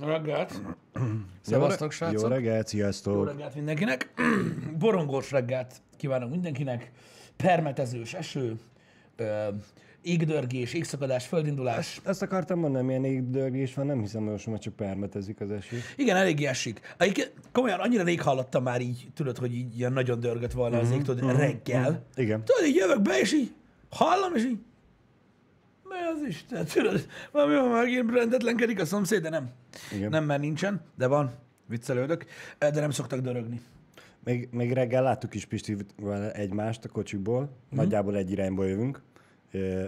Jó reggelt! Szevasztok, Jó srácok! reggelt, Jó sziasztok! reggelt mindenkinek! Borongós reggelt kívánok mindenkinek! Permetezős eső, ö, égdörgés, égszakadás, földindulás. Ezt akartam mondani, milyen égdörgés van, nem hiszem, hogy most már csak permetezik az eső. Igen, elég esik. Egyébként Komolyan, annyira rég hallottam már így, tudod, hogy így ilyen nagyon dörgött volna az ég, tudod, reggel. Igen. Tudod, így jövök be, és így hallom, és így mi az Isten, tudod, valami van megint rendetlenkedik a szomszéd, de nem. Igen. Nem, mert nincsen, de van, viccelődök, de nem szoktak dörögni. Még, még reggel láttuk is Pistivel egymást a kocsikból, Mhm. nagyjából egy irányba jövünk. Ö,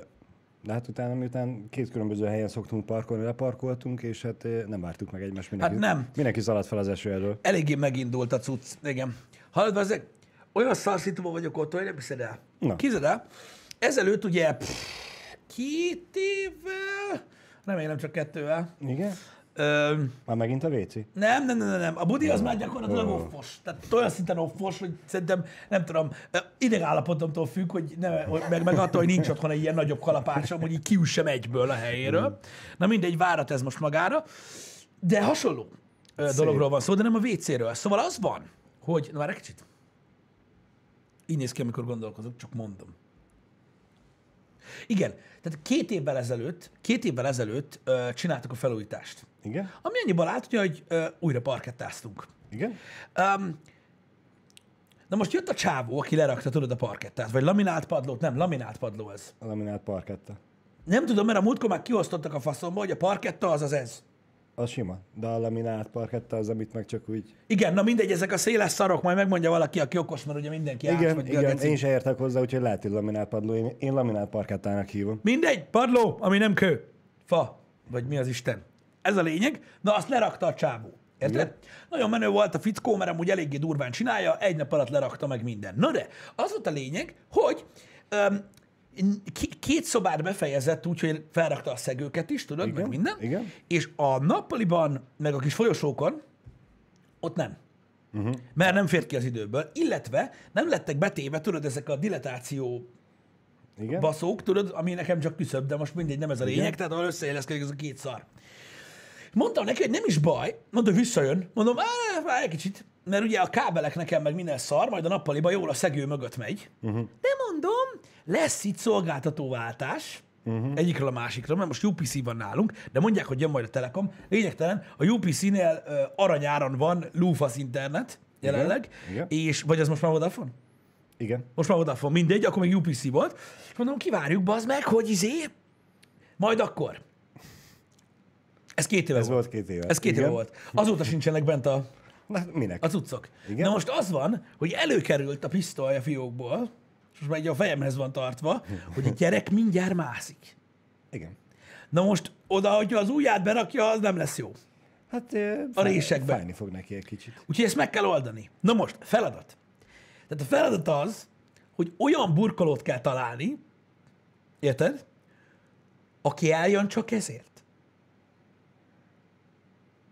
De hát utána, miután két különböző helyen szoktunk parkolni, leparkoltunk, és hát ö, nem vártuk meg egymást. Mindenki, Hát nem. Mindenki szaladt fel az eső elől. Eléggé megindult a cucc, igen. Hallod, ezek, olyan szarszituban vagyok ott, hogy nem hiszed el. Na. Képzeld el, ezelőtt ugye pff, két évvel, remélem csak kettővel, Igen? ö, Már megint a WC? Nem, nem, nem, nem. A budi az már gyakorlatilag offos. Tehát olyan szinten offos, hogy szerintem, nem tudom, idegállapotomtól függ, hogy nem, hogy meg, meg attól, hogy nincs otthon egy ilyen nagyobb kalapácsom, hogy így kiüssem egyből a helyéről. Na mindegy, várat ez most magára. De hasonló ö, dologról van szó, de nem a WC-ről. Szóval az van, hogy, na már egy kicsit. Így néz ki, amikor gondolkozok, csak mondom. Igen, tehát két évvel ezelőtt, két évvel ezelőtt ö, csináltuk a felújítást. Igen? Ami annyiban állt, hogy ö, újra parkettáztunk. Igen? Um, na most jött a csávó, aki lerakta, tudod, a parkettát, vagy laminált padlót, nem, laminált padló ez. A laminált parketta. Nem tudom, mert a múltkor már kiosztottak a faszomba, hogy a parketta az az ez. Az sima. De a laminált parketta az, amit meg csak úgy... Igen, na mindegy, ezek a széles szarok, majd megmondja valaki, aki okos, mert ugye mindenki át, Igen, vagy igen, én se értek hozzá, úgyhogy lehet, hogy laminált padló. Én, én laminált parkettának hívom. Mindegy, padló, ami nem kő. Fa, vagy mi az Isten. Ez a lényeg. Na, azt lerakta a csávó. Érted? Igen. Nagyon menő volt a fickó, mert amúgy eléggé durván csinálja, egy nap alatt lerakta meg minden. Na de, az volt a lényeg, hogy két szobát befejezett úgy, hogy felrakta a szegőket is, tudod, Igen, meg minden. igen. És a nappaliban, meg a kis folyosókon, ott nem. Uh-huh. Mert nem fért ki az időből, illetve nem lettek betéve, tudod, ezek a dilatáció Igen? baszók, tudod, ami nekem csak küszöbb, de most mindegy, nem ez a lényeg, Igen. tehát ahol összeéleszkedik ez a két szar. Mondtam neki, hogy nem is baj, mondta, hogy visszajön. Mondom, "Á, várj egy kicsit, mert ugye a kábelek nekem meg minden szar, majd a nappaliba jól a szegő mögött megy. Uh-huh. De mondom, lesz itt szolgáltatóváltás, uh-huh. egyikről a másikra, mert most UPC van nálunk, de mondják, hogy jön majd a Telekom. Lényegtelen, a UPC-nél uh, aranyáron van lúfasz internet jelenleg, Igen. és vagy az most már Vodafone? Igen. Most már Vodafone, mindegy, akkor még UPC volt. És mondom, kivárjuk, bazd meg, hogy izé, majd akkor. Ez két éve Ez volt. volt két éve. Ez két Igen. éve volt. Azóta sincsenek bent a, Na, minek? a cuccok. Igen? Na most az van, hogy előkerült a pisztoly a fiókból, és most már így a fejemhez van tartva, hogy a gyerek mindjárt mászik. Igen. Na most oda, hogyha az ujját berakja, az nem lesz jó. Hát A fáj- résekbe. Fájni fog neki egy kicsit. Úgyhogy ezt meg kell oldani. Na most, feladat. Tehát a feladat az, hogy olyan burkolót kell találni, érted? Aki eljön csak ezért.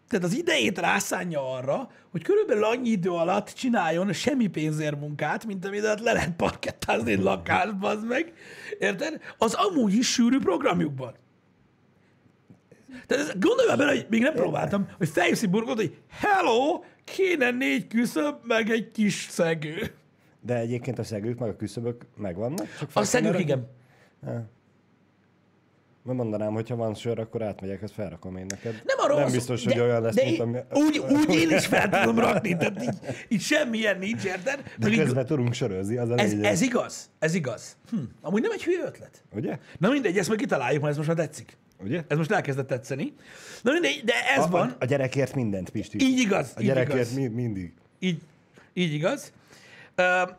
Tehát az idejét rászánja arra, hogy körülbelül annyi idő alatt csináljon semmi pénzért munkát, mint amit le lehet parkettázni egy lakásba, az meg. Érted? Az amúgy is sűrű programjukban. Tehát gondolj már bele, hogy még nem próbáltam, hogy feljössz burkolót, hogy hello, kéne négy küszöb, meg egy kis szegő. De egyébként a szegők meg a küszöbök megvannak? Csak A szegők igen. Mert mondanám, hogy ha van sör, akkor átmegyek, ezt felrakom én neked. Nem arról Nem biztos, hogy de- olyan lesz, de mint ami... Úgy, úgy én is fel tudom rakni, tehát így, így semmilyen nincs, érted? De közben tudunk sörözni, az a ez, lényeg. ez igaz, ez igaz. Hm. Amúgy nem egy hülye ötlet. Ugye? Na mindegy, ezt majd kitaláljuk, mert ez most már tetszik. Ugye? Ez most elkezdett tetszeni. Na mindegy, de ez a, van. A, a gyerekért mindent, Pisti. Így igaz, a így gyerekért igaz. mi, mindig. Így, így igaz.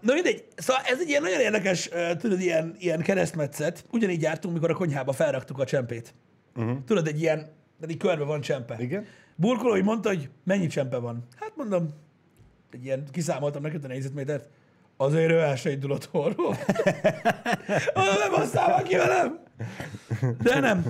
Na mindegy, szóval ez egy ilyen nagyon érdekes, tudod, ilyen, ilyen keresztmetszet. Ugyanígy jártunk, mikor a konyhába felraktuk a csempét. Uh-huh. Tudod, egy ilyen, tehát így körbe van csempe. Igen? Burkoló, hogy mondta, hogy mennyi csempe van. Hát mondom, egy ilyen, kiszámoltam neked a négyzetmétert, azért ő el se indul otthonról. Mondom, nem aztán ki velem. De nem.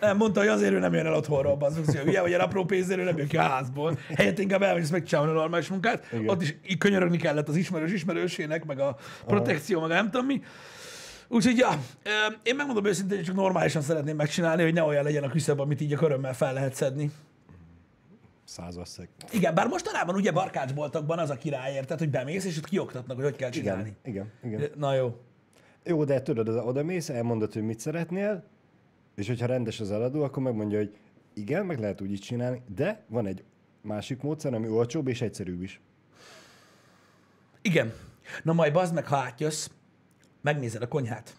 Nem, mondta, hogy azért ő nem jön el otthonról, bazzuk, hogy ugye, hogy apró pénzért ő nem jön ki a házból. Helyett inkább elmegy, megcsinálni a normális munkát. Igen. Ott is így könyörögni kellett az ismerős ismerősének, meg a protekció, meg nem tudom mi. Úgyhogy, ja, én megmondom őszintén, hogy csak normálisan szeretném megcsinálni, hogy ne olyan legyen a küszöb, amit így a körömmel fel lehet szedni. Százasszeg. Igen, bár mostanában ugye barkácsboltokban az a király, érted, hogy bemész, és ott kioktatnak, hogy hogy kell csinálni. Igen, igen, igen. Na jó. Jó, de tudod, az- oda mész, elmondod, hogy mit szeretnél, és hogyha rendes az eladó, akkor megmondja, hogy igen, meg lehet úgy is csinálni, de van egy másik módszer, ami olcsóbb és egyszerűbb is. Igen. Na majd bazd meg, ha átjössz, megnézed a konyhát.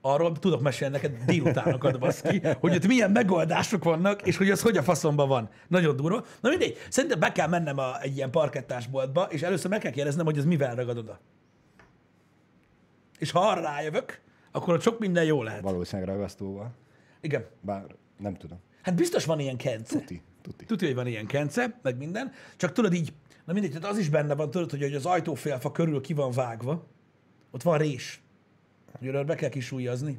Arról tudok mesélni neked délutánokat, baszki, hogy ott milyen megoldások vannak, és hogy az hogy a faszomban van. Nagyon durva. Na mindegy, szerintem be kell mennem a, egy ilyen parkettásboltba, és először meg kell kérdeznem, hogy ez mivel ragad oda. És ha arra rájövök, akkor ott sok minden jó lehet. Valószínűleg ragasztóval. Igen. Bár nem tudom. Hát biztos van ilyen kence. Tuti, tuti. Tudja, hogy van ilyen kence, meg minden. Csak tudod így, na mindegy, tehát az is benne van, tudod, hogy, az ajtófélfa körül ki van vágva, ott van rés. Oda be kell kisúlyozni.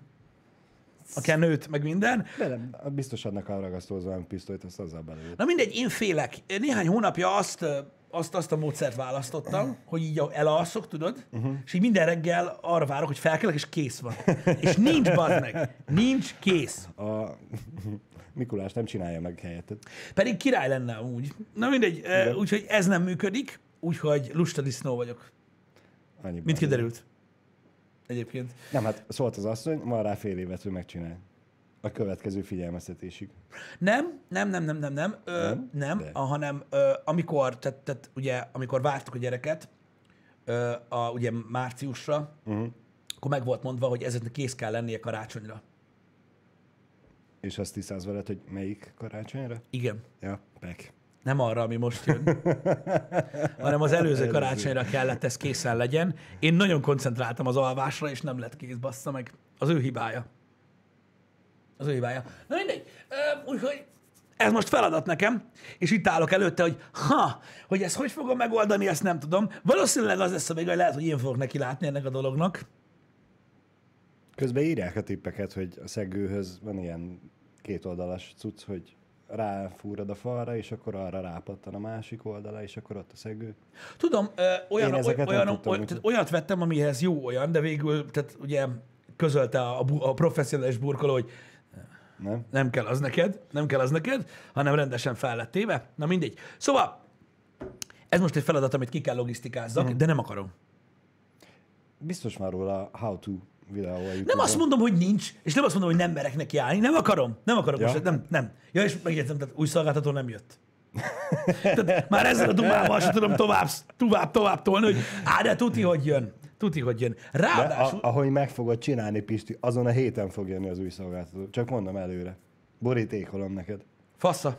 A kenőt, meg minden. De nem, biztos adnak a ragasztóhoz valami pisztolyt, azt azzal belőle. Na mindegy, én félek. Néhány hónapja azt, azt, azt a módszert választottam, hogy így elalszok, tudod, uh-huh. és így minden reggel arra várok, hogy felkelek, és kész van. És nincs, bazd meg. Nincs kész. A Mikulás nem csinálja meg helyetted. Pedig király lenne amúgy. Na mindegy, ö, úgyhogy ez nem működik, úgyhogy lusta disznó vagyok. Annyi Mint kiderült. Egyébként. Nem, hát szólt az asszony, van rá fél évet, hogy megcsinálj. A következő figyelmeztetésig. Nem, nem, nem, nem, nem, nem, ö, Nem? nem, De. hanem ö, amikor, tehát, tehát ugye, amikor vártuk a gyereket, ö, a, ugye márciusra, uh-huh. akkor meg volt mondva, hogy ezeknek kész kell lennie karácsonyra. És azt tisztáz veled, hogy melyik karácsonyra? Igen. Ja, pek. Nem arra, ami most jön, hanem az előző karácsonyra kellett ez készen legyen. Én nagyon koncentráltam az alvásra, és nem lett kész, bassza meg. Az ő hibája. Az ő hibája. Na mindegy. Úgyhogy ez most feladat nekem, és itt állok előtte, hogy ha, hogy ezt hogy fogom megoldani, ezt nem tudom. Valószínűleg az lesz a vége, lehet, hogy én fogok neki látni ennek a dolognak. Közben írják a tippeket, hogy a szegőhöz van ilyen kétoldalas cucc, hogy ráfúrod a falra, és akkor arra rápattan a másik oldala, és akkor ott a szegő. Tudom, ö, olyan, nem olyan, tudtam, olyan, tehát olyat vettem, amihez jó olyan, de végül, tehát ugye közölte a, a professzionális burkoló, hogy Nem? nem kell az neked, nem kell az neked, hanem rendesen fel lett téve. Na mindegy. Szóval, ez most egy feladat, amit ki kell logisztikázzak, Mhm. de nem akarom. Biztos már róla how to videó. Nem azt mondom, hogy nincs, és nem azt mondom, hogy nem merek neki állni, nem akarom, nem akarom, Ja. most, nem, nem. Ja, és megjegyzem, tehát új szolgáltató nem jött. tehát már ezzel a dumával sem tudom tovább, tovább, tovább tolni, hogy á, de tuti, hogy jön. Tuti, hogy jön. De Ráadásul, a, ahogy meg fogod csinálni, Pisti, azon a héten fog jönni az új szolgáltató. Csak mondom előre. Borítékolom neked. Fassa.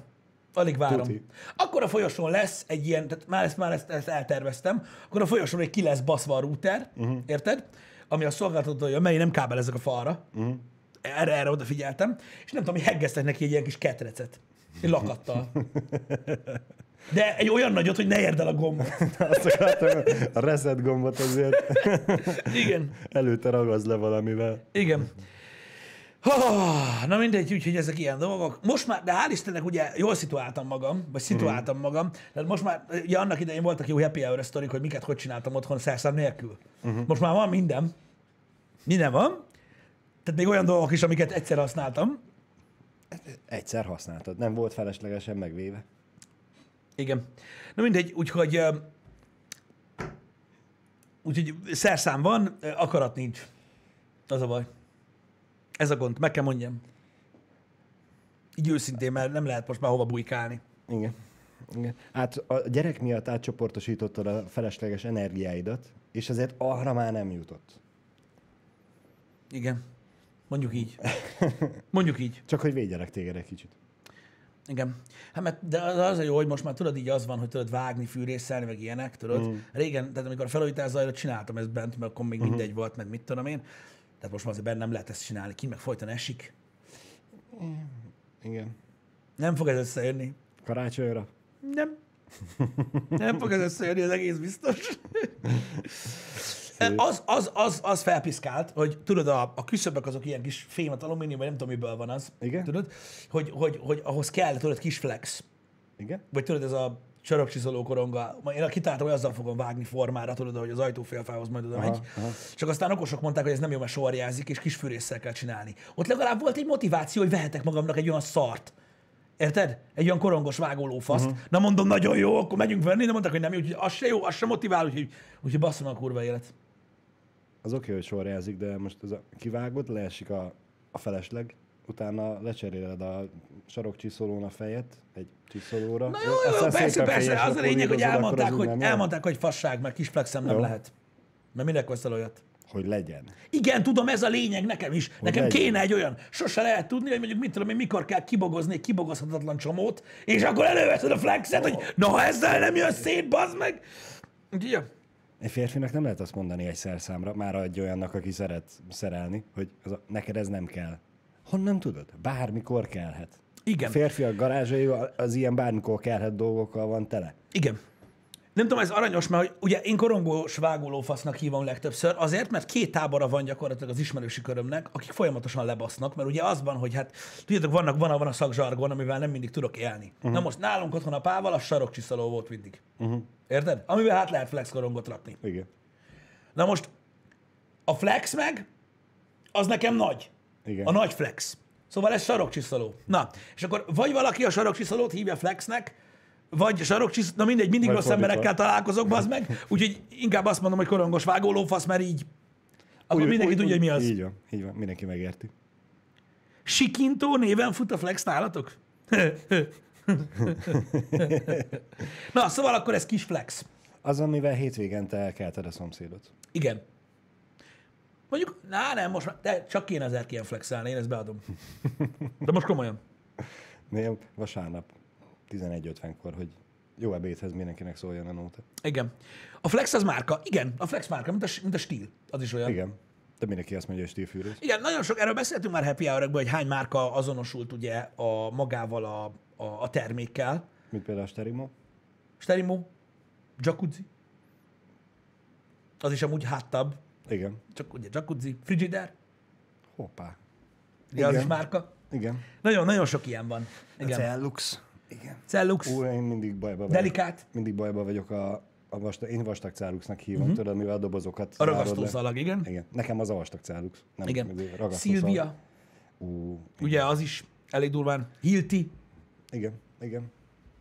Alig várom. Tuti. Akkor a folyosón lesz egy ilyen, tehát már ezt, már ezt, ezt elterveztem, akkor a folyosón egy ki lesz baszva a router, uh-huh. érted? Ami a szolgáltatója, mely nem kábelezek a falra. Uh-huh. Erre, erre odafigyeltem. És nem tudom, hogy heggeztek neki egy ilyen kis ketrecet. Egy lakattal. De egy olyan nagyot, hogy ne érd el a gombot. Azt akartam, a reset gombot azért Igen. előtte ragazd le valamivel. Igen. Oh, na mindegy, úgyhogy ezek ilyen dolgok. Most már, de hál' Istennek ugye jól szituáltam magam, vagy szituáltam Mhm. magam, tehát most már, ugye annak idején voltak jó happy hour sztorik, hogy miket hogy csináltam otthon szerszám nélkül. Uh-huh. Most már van minden. Minden van. Tehát még olyan dolgok is, amiket egyszer használtam. Egyszer használtad. Nem volt feleslegesen megvéve. Igen. Na mindegy, úgyhogy úgyhogy szerszám van, akarat nincs. Az a baj. Ez a gond, meg kell mondjam. Így őszintén, mert nem lehet most már hova bujkálni. Igen. Igen. Hát a gyerek miatt átcsoportosítottad a felesleges energiáidat, és ezért arra már nem jutott. Igen. Mondjuk így. Mondjuk így. Csak hogy védjelek téged egy kicsit. Igen. Hát mert de az az a jó, hogy most már tudod, így az van, hogy tudod vágni, fűrészelni, meg ilyenek, tudod. Mm. Régen, tehát amikor a felújítás zajlott, csináltam ezt bent, mert akkor még mm. mindegy volt, meg mit tudom én. Tehát most már azért bent nem lehet ezt csinálni, ki meg folyton esik. Igen. Nem fog ez összejönni. Karácsonyra? Nem. Nem fog ez összejönni, az egész biztos. Az, az, az, az felpiszkált, hogy tudod, a, a küszöbök azok ilyen kis fémet, alumínium, vagy nem tudom, miből van az. Igen. Tudod, hogy, hogy, hogy ahhoz kell, tudod, kis flex. Igen? Vagy tudod, ez a sarokcsiszoló koronga. Én kitaláltam, hogy azzal fogom vágni formára, tudod, hogy az ajtófélfához majd oda megy. Csak aztán okosok mondták, hogy ez nem jó, mert sorjázik, és kis fűrésszel kell csinálni. Ott legalább volt egy motiváció, hogy vehetek magamnak egy olyan szart. Érted? Egy olyan korongos vágólófaszt. Uh-huh. Na mondom, nagyon jó, akkor megyünk venni, de mondták, hogy nem jó, úgyhogy az se jó, az se motivál, úgyhogy, úgyhogy basszom a kurva élet. Az oké, hogy sorjázik, de most ez a kivágott, leesik a, a felesleg, utána lecseréled a sarokcsiszolón a fejet egy csiszolóra. Na jó, jó, aztán persze, persze, az a lényeg, hogy elmondták, hogy, nem jó. elmondták, hogy fasság, mert kis flexem nem Jó. lehet. Mert minek veszel olyat? Hogy legyen. Igen, tudom, ez a lényeg nekem is. Nekem legyen. kéne egy olyan. Sose lehet tudni, hogy mondjuk mit tudom én, mikor kell kibogozni egy kibogozhatatlan csomót, és akkor előveszed a flexet, hogy na, ha ezzel nem jön szét, bazd meg. Úgyhogy, ja. Egy férfinak nem lehet azt mondani egy szerszámra, már egy olyannak, aki szeret szerelni, hogy az a, neked ez nem kell. Honnan tudod? Bármikor kellhet. Igen. A férfiak garázsai az ilyen bármikor kellhet dolgokkal van tele. Igen. Nem tudom, ez aranyos, mert hogy ugye én korongós vágólófasznak hívom legtöbbször, azért, mert két tábora van gyakorlatilag az ismerősi körömnek, akik folyamatosan lebasznak, mert ugye az van, hogy hát tudjátok, vannak, van, a- van a szakzsargon, amivel nem mindig tudok élni. Uh-huh. Na most nálunk otthon a pával a sarokcsiszoló volt mindig. Uh-huh. Érted? Amivel hát lehet flex korongot rakni. Igen. Na most a flex meg, az nekem nagy. Igen. A nagy flex. Szóval ez sarokcsiszoló. Na, és akkor vagy valaki a sarokcsiszolót hívja flexnek, vagy sarokcsiszoló, na mindegy, mindig Vagy rossz fordítva. emberekkel találkozok, az meg, úgyhogy inkább azt mondom, hogy korongos vágólófasz, mert így, akkor Úgy- mindenki úgy- tudja, hogy mi az. Így van, így van, mindenki megérti. Sikintó néven fut a flex nálatok? Na, szóval akkor ez kis flex. Az, amivel hétvégente elkelted a szomszédot. Igen. Mondjuk, na nem, most de csak kéne ezer ilyen flexelni, én ezt beadom. De most komolyan. Néha vasárnap 11.50-kor, hogy jó ebédhez mindenkinek szóljon a nóta. Igen. A flex az márka. Igen, a flex márka, mint a, mint a stíl. Az is olyan. Igen. De mindenki azt mondja, hogy stílfűrész. Igen, nagyon sok, erről beszéltünk már happy hour hogy hány márka azonosult ugye a magával a, a, a termékkel. Mint például a Sterimo. Sterimo, jacuzzi, az is amúgy háttab, Igen. csak ugye jacuzzi, frigider, Hoppá. ugye az is Igen. márka. Igen. Nagyon, nagyon sok ilyen van. Igen. Cellux. Igen. Cellux, Ú, én mindig bajba vagyok. delikát, Mindig bajba vagyok a, a vastag, én vastag Celluxnak hívom, uh-huh. tudod, mivel a dobozokat a ragasztószalag, igen. Igen. Nekem az a vastag Cellux. Nem Igen. a. Szilvia, Ú, ugye az is elég durván. Hilti, igen, igen.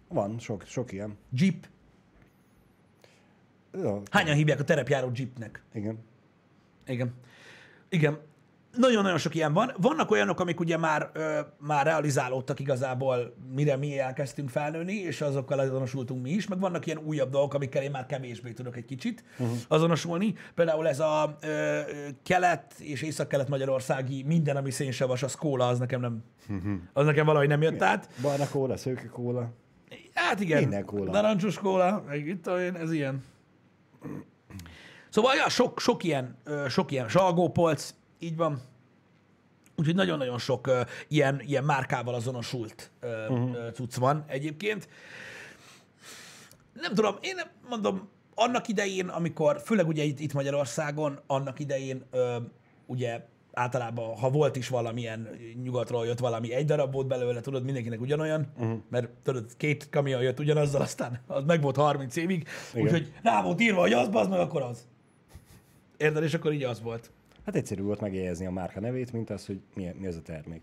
Van, sok, sok ilyen. Jeep. Ja, Hányan hívják a terepjáró Jeepnek? igen. Igen. Igen. Nagyon-nagyon sok ilyen van. Vannak olyanok, amik ugye már, ö, már realizálódtak igazából, mire mi elkezdtünk felnőni, és azokkal azonosultunk mi is, meg vannak ilyen újabb dolgok, amikkel én már kevésbé tudok egy kicsit uh-huh. azonosulni. Például ez a ö, kelet és észak-kelet magyarországi minden, ami szénsavas, a skóla, az nekem nem, uh-huh. az nekem valahogy nem jött át. Barna kóla, szőke kóla. Hát igen, Minden kóla. narancsos kóla, meg itt olyan, ez ilyen. Szóval ja, sok, sok ilyen, sok ilyen zsalgópolc, így van. Úgyhogy nagyon-nagyon sok ö, ilyen, ilyen márkával azonosult ö, uh-huh. cucc van egyébként. Nem tudom, én nem mondom, annak idején, amikor, főleg ugye itt, itt Magyarországon, annak idején ö, ugye általában, ha volt is valamilyen nyugatról jött valami, egy darab volt belőle, tudod, mindenkinek ugyanolyan, uh-huh. mert tudod, két kamion jött ugyanazzal, aztán az meg volt 30 évig, úgyhogy rá volt írva, hogy az, az meg akkor az. Érted? És akkor így az volt. Hát egyszerű volt megjegyezni a márka nevét, mint az, hogy mi, mi az a termék.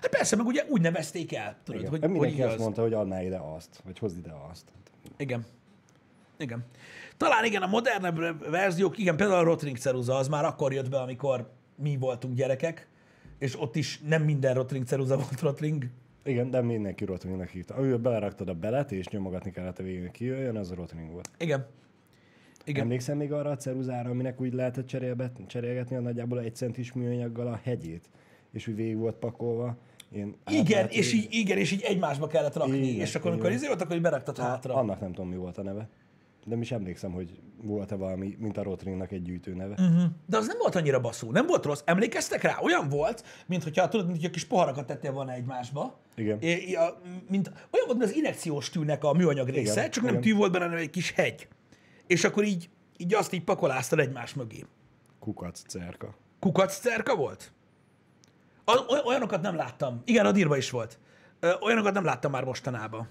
Hát persze, meg ugye úgy nevezték el, tudod, Igen. hogy, hogy hogy mindenki így azt az. mondta, hogy adná ide azt, vagy hozd ide azt. Igen. Igen. Talán igen, a modernebb verziók, igen, például a Rotring ceruza, az már akkor jött be, amikor mi voltunk gyerekek, és ott is nem minden Rotring ceruza volt Rotring. Igen, de mindenki Rotringnak hívta. Amivel beleraktad a belet, és nyomogatni kellett a végén, hogy kijöjjön, az a Rotring volt. Igen. Igen. Emlékszem még arra a ceruzára, aminek úgy lehetett cserélbet, cserélgetni a nagyjából egy centis műanyaggal a hegyét, és úgy végig volt pakolva. Ilyen Igen, átlátó- és így, igen, és így egymásba kellett rakni, Igen, és akkor amikor izé volt, akkor így beraktad hátra. Annak nem tudom, mi volt a neve. De mi is emlékszem, hogy volt-e valami, mint a Rotringnak egy gyűjtő neve. Mhm. De az nem volt annyira baszó, nem volt rossz. Emlékeztek rá? Olyan volt, mint hogyha, tudod, mint hogyha kis poharakat tettél volna egymásba. Igen. É, a, mint, olyan volt, mint az injekciós tűnek a műanyag része, Igen, csak nem igen. tű volt benne, hanem egy kis hegy. És akkor így, így azt így pakoláztad egymás mögé. Kukac cerka. Kukac cerka volt? Olyanokat nem láttam. Igen, a dírba is volt. Olyanokat nem láttam már mostanában.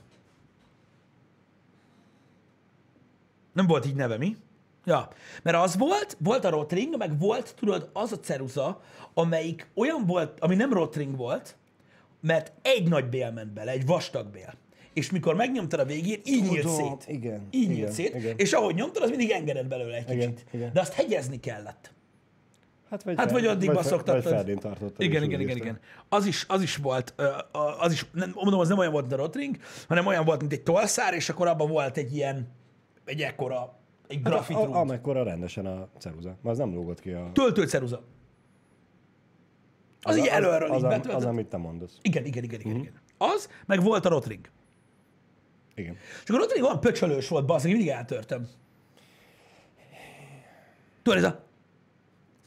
Nem volt így neve, mi? Ja, mert az volt, volt a Rotring, meg volt, tudod, az a ceruza, amelyik olyan volt, ami nem Rotring volt, mert egy nagy bél ment bele, egy vastag bél. És mikor megnyomtad a végén, így nyílt Tudom, szét. igen, Így igen, nyílt szét. igen. És ahogy nyomtad, az mindig engedett belőle egy Igen, kicsit. igen. De azt hegyezni kellett. Hát vagy, Hát vagy addig vagy, baszogtattad. Vagy Ferdén tartottad. Igen, igen, igen, igen. Az is, az is volt, az is, nem, mondom, az nem olyan volt, mint a rotring, hanem olyan volt, mint egy tolszár, és akkor abban volt egy ilyen, egy ekkora, egy Hát grafit a, a, rúd. amekkora rendesen a ceruza. Ma az nem lógott ki a... Töltőceruza. Az, így előről az, így az, az, amit te mondasz. Igen, igen, igen, igen, igen. Az, meg volt a rotring. Igen. Csak a rotring olyan pöcsölős volt, basz, mindig eltörtem. Tudod, ez a...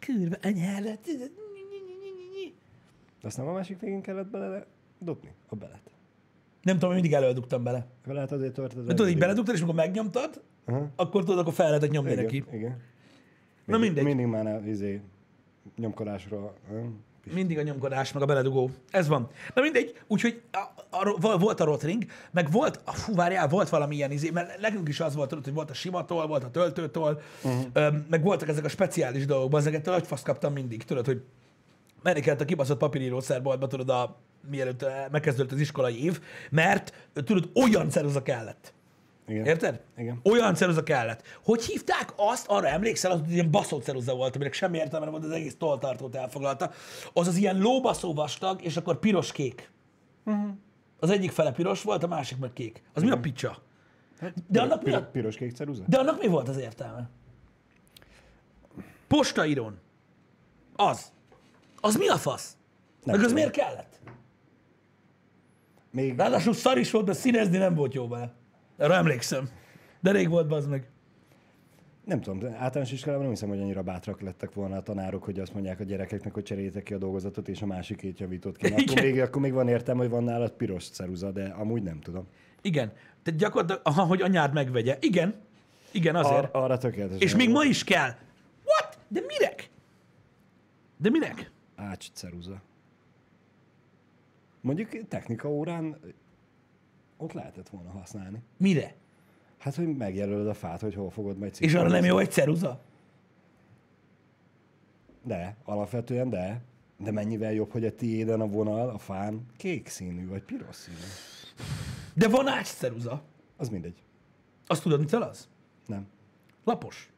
Kurva anyálat. De azt nem a másik végén kellett bele dobni? A belet. Nem tudom, mindig elődugtam bele. Belet azért tört az De tudod, így beledugtad, és amikor megnyomtad, Aha. akkor tudod, akkor fel lehetett nyomni Igen, neki. igen. Na mindegy. Mindig már izé, nyomkodásra. hm? Mindig a nyomkodás, meg a beledugó. Ez van. Na mindegy, úgyhogy a, a, a, volt a rotring, meg volt, a, fú, várjál, volt valami ilyen izé, mert nekünk is az volt, hogy volt a simatól, volt a töltőtól, uh-huh. öm, meg voltak ezek a speciális dolgok, ezeket nagy fasz kaptam mindig, tudod, hogy menni kellett a kibaszott papírírószerboltba, tudod, a, mielőtt eh, megkezdődött az iskolai év, mert tudod, olyan ceruza kellett. Igen. Érted? Igen. Olyan ceruza kellett. Hogy hívták azt, arra emlékszel, az ilyen baszó ceruza volt, aminek semmi értelme nem volt, az egész toltartót elfoglalta. Az az ilyen lóbaszó vastag, és akkor piros-kék. Uh-huh. Az egyik fele piros volt, a másik meg kék. Az mi a picsa? De annak, mi a, Pir- Piros-kék ceruza? de annak mi volt az értelme? Postaíron. Az. Az mi a fasz? Nem meg az miért kellett? Még, Ráadásul szar is volt, de színezni nem volt jó vele. Erre emlékszem. De rég volt, az meg. nem tudom, általános iskolában nem hiszem, hogy annyira bátrak lettek volna a tanárok, hogy azt mondják a gyerekeknek, hogy cseréljétek ki a dolgozatot, és a másikét javított ki. Akkor Igen. még, akkor még van értelme, hogy van nálad piros ceruza, de amúgy nem tudom. Igen. Tehát gyakorlatilag, aha, hogy anyád megvegye. Igen. Igen, azért. Ar- arra tökéletes. És még ma is kell. What? De minek? De minek? Ács ceruza. Mondjuk technika órán ott lehetett volna használni. Mire? Hát, hogy megjelölöd a fát, hogy hol fogod majd És arra nem jó egy ceruza? De, alapvetően de. De mennyivel jobb, hogy a tiéden a vonal, a fán kék színű, vagy piros színű. De van ács ceruza. Az mindegy. Azt tudod, mit az? Nem. Lapos.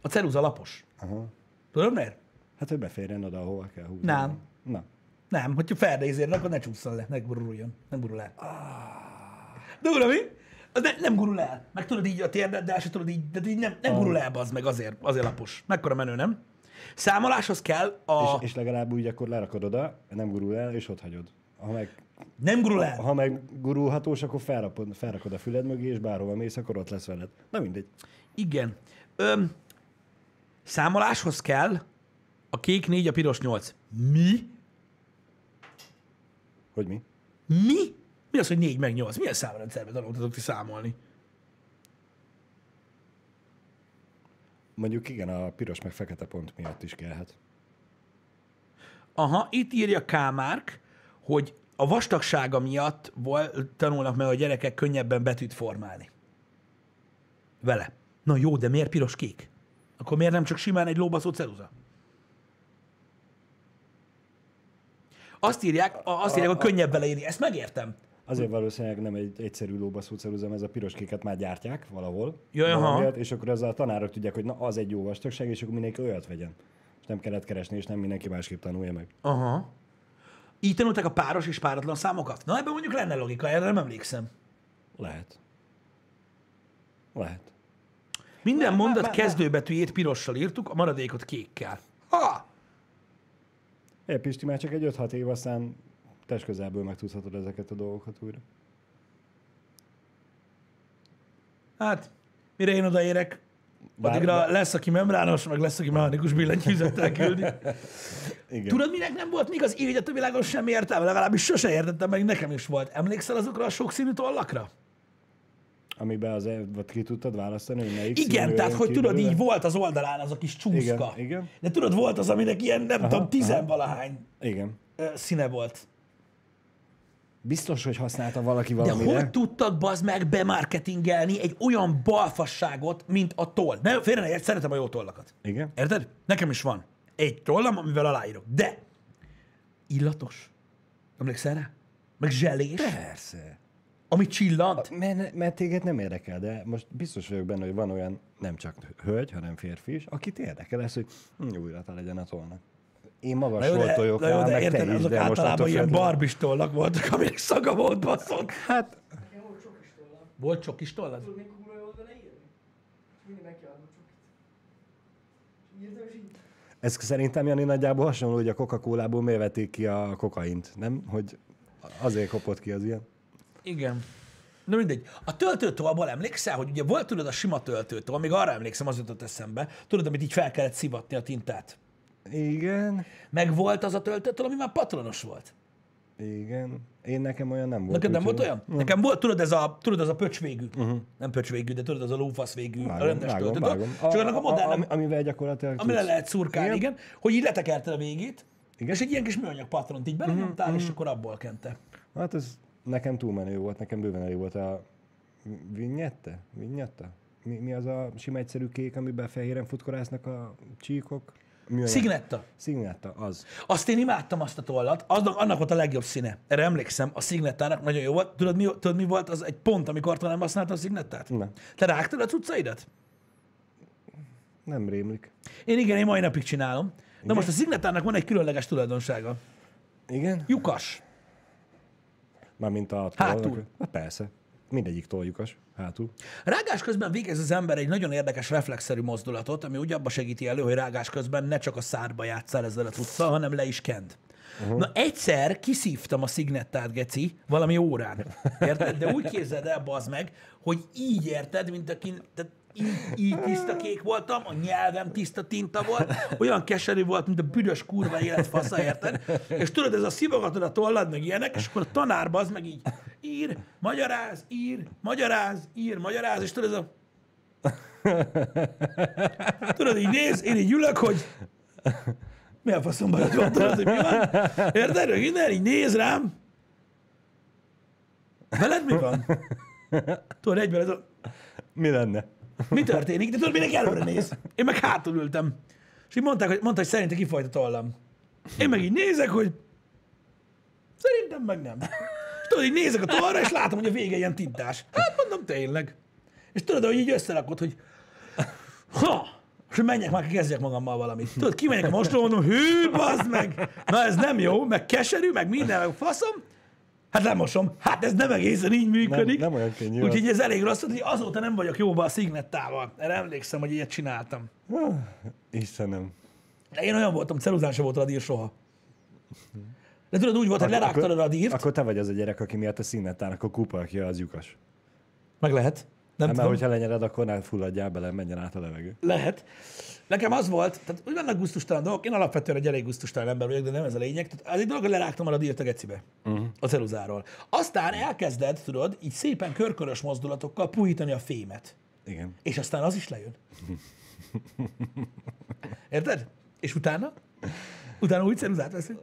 A ceruza lapos. Aha. Tudod miért? Hát, hogy beférjen oda, ahova kell húzni. Nem. Na. Nem, hogyha ferdézér, akkor ne csúszson le, ne guruljon. Nem gurul el. De uram, mi? Ne, nem gurul el. Meg tudod így a térdeddel, se tudod így, de így nem, nem gurul el, az meg azért, azért lapos. Mekkora menő, nem? Számoláshoz kell a... És, és legalább úgy akkor lerakod oda, nem gurul el, és ott hagyod. Ha meg, Nem gurul el. ha meg gurulhatós, akkor felrakod, felrakod a füled mögé, és bárhova mész, akkor ott lesz veled. Na mindegy. Igen. Öm, számoláshoz kell a kék 4, a piros 8. Mi? Hogy mi? Mi? Mi az, hogy 4 meg 8? Milyen számrendszerben tanultatok ti számolni? Mondjuk igen, a piros meg fekete pont miatt is kellhet. Aha, itt írja Kámárk, hogy a vastagsága miatt vol, tanulnak meg a gyerekek könnyebben betűt formálni. Vele. Na jó, de miért piros-kék? Akkor miért nem csak simán egy lóbaszó ceruza? Azt írják, a- azt írják, hogy könnyebb vele írni. Ezt megértem. Azért valószínűleg nem egy egyszerű lóbaszó ceruza, mert ez a piros kéket már gyártják valahol. Jaj, aha. valamiért, és akkor ezzel a tanárok tudják, hogy na az egy jó vastagság, és akkor mindenki olyat vegyen. És nem kellett keresni, és nem mindenki másképp tanulja meg. Aha. Így tanulták a páros és páratlan számokat? Na, ebben mondjuk lenne logika, erre nem emlékszem. Lehet. Lehet. Minden Má- mondat má- kezdőbetűjét pirossal írtuk, a maradékot kékkel. Ha! É, Pisti, már csak egy 5-6 év, aztán test közelből megtudhatod ezeket a dolgokat újra. Hát, mire én odaérek, Bár- addigra bár- lesz, aki membrános, meg lesz, aki mechanikus billentyűzettel küldi. Igen. Tudod, minek nem volt még az élet a világon semmi értelme? Legalábbis sose értettem, meg nekem is volt. Emlékszel azokra a sokszínű tollakra? Amiben az vagy ki tudtad választani, hogy melyik Igen, tehát hogy tudod, belőle? így volt az oldalán az a kis csúszka. Igen, igen. De tudod, volt az, aminek ilyen, nem Aha, tudom, tizenvalahány Igen. színe volt. Biztos, hogy használta valaki De valamire. hogy tudtak bazd meg bemarketingelni egy olyan balfasságot, mint a toll? Ne, félre ne szeretem a jó tollakat. Igen. Érted? Nekem is van egy tollam, amivel aláírok. De illatos. Emlékszel rá? Meg zselés, Persze. Ami csillant. Mert, mert téged nem érdekel, de most biztos vagyok benne, hogy van olyan nem csak hölgy, hanem férfi is, akit érdekel ez, hogy hm, újra legyen a tollnak. Én magas Na jó, de, voltoljok na jó, rá, de meg te érted, is, azok de most általában attól ilyen függetlenül- barbistollak voltak, aminek szaga volt, baszok. Hát, Volt csokis tollad? Tudod, még kurva jól vele írni? Mindig megkiadom csokit. Írtam, és így. ez szerintem Jani nagyjából hasonló, hogy a Coca-Colából miért vették ki a kokaint, nem? Hogy azért kopott ki az ilyen. Igen. Na mindegy. A töltőtolból emlékszel, hogy ugye volt tudod a sima töltőtól, még arra emlékszem, az jutott eszembe, tudod, amit így fel kellett szivatni a tintát. Igen, Meg volt az a töltőtől, ami már patronos volt. igen. Én nekem olyan nem volt. Neked nem volt olyan? Nekem volt, tudod, ez a, tudod, az a pöcs végű. Uh-huh. Nem pöcs végű, de tudod, az a lófasz végű, a Vágom, rendes vágom, töltőtől. vágom. Csak annak a modern, ami, amivel gyakorlatilag tudsz- lehet szurkálni, igen. Igen. hogy így letekerted a végét, igen. És egy ilyen kis műanyag patront így belenyomtál, Mhm, és akkor abból kente. Hát ez nekem túl menő volt, nekem bőven elég volt a vinyette? Vinyetta? Mi, mi az a sima egyszerű kék, amiben fehéren futkorásznak a csíkok? Műanyag- Szignetta. Szignetta, az. Azt én imádtam azt a tollat, aznak, annak volt a legjobb színe. Erre emlékszem, a Signettának nagyon jó volt. Tudod mi, tudod, mi volt az egy pont, amikor nem használtam a Signettát? Nem. Te rágtad a cuccaidat? Nem rémlik. Én igen, én mai napig csinálom. Na most a Signettának van egy különleges tulajdonsága. Igen? Lyukas. Mármint a Hátul. tollak. Hát persze. Mindegyik tollyukas. Hátul. Rágás közben végez az ember egy nagyon érdekes reflexzerű mozdulatot, ami úgy abba segíti elő, hogy rágás közben ne csak a szárba játszál ezzel a cuccal, hanem le is kend. Uh-huh. Na egyszer kiszívtam a szignettát, geci, valami órán. Érted? De úgy képzeld el, bazd meg, hogy így érted, mint akin, tehát így, így tiszta kék voltam, a nyelvem tiszta tinta volt, olyan keserű volt, mint a büdös kurva életfasza, érted? És tudod, ez a szivogatod a tollad, meg ilyenek, és akkor a tanár az meg így ír, magyaráz, ír, magyaráz, ír, magyaráz, és tudod, ez a... Tudod, így néz, én így ülök, hogy mi a faszomban van, tudod, hogy mi van? Érted? Meg Innen így néz rám. Veled mi van? Tudod, egyben ez a... Mi lenne? Mi történik? De tudod, mindenki előre néz. Én meg hátul ültem. És így mondták, hogy, mondta, hogy szerintem kifolyt a tollam. Én meg így nézek, hogy szerintem meg nem. És tudod, így nézek a tollra, és látom, hogy a vége ilyen tintás. Hát mondom, tényleg. És tudod, hogy így összerakod, hogy ha, és menjek már, kezdjek magammal valamit. Tudod, kimegyek a mostró, mondom, hű, bazd meg, na ez nem jó, meg keserű, meg minden, meg faszom. Hát lemosom. Hát ez nem egészen így működik. nem olyan könnyű Úgyhogy ez elég rossz, hogy azóta nem vagyok jóba a szignettával. Erre emlékszem, hogy ilyet csináltam. Istenem. De én olyan voltam, ceruzán sem volt radír soha. De tudod, úgy volt, hogy lerágtad a radírt, Akkor te vagy az a gyerek, aki miatt a színettának a kupakja az lyukas. meg lehet. Nem tudom. mert hogyha lenyered, akkor ne fulladjál bele, menjen át a levegő. Lehet. Nekem az volt, tehát úgy vannak gusztustalan dolgok, én alapvetően egy elég gusztustalan ember vagyok, de nem ez a lényeg. Tehát az egy dolog, hogy lerágtam a radírt a gecibe, uh-huh. a ceruzáról. Aztán elkezded, tudod, így szépen körkörös mozdulatokkal puhítani a fémet. Igen. És aztán az is lejön. Érted? És utána? Utána úgy ceruzát veszünk?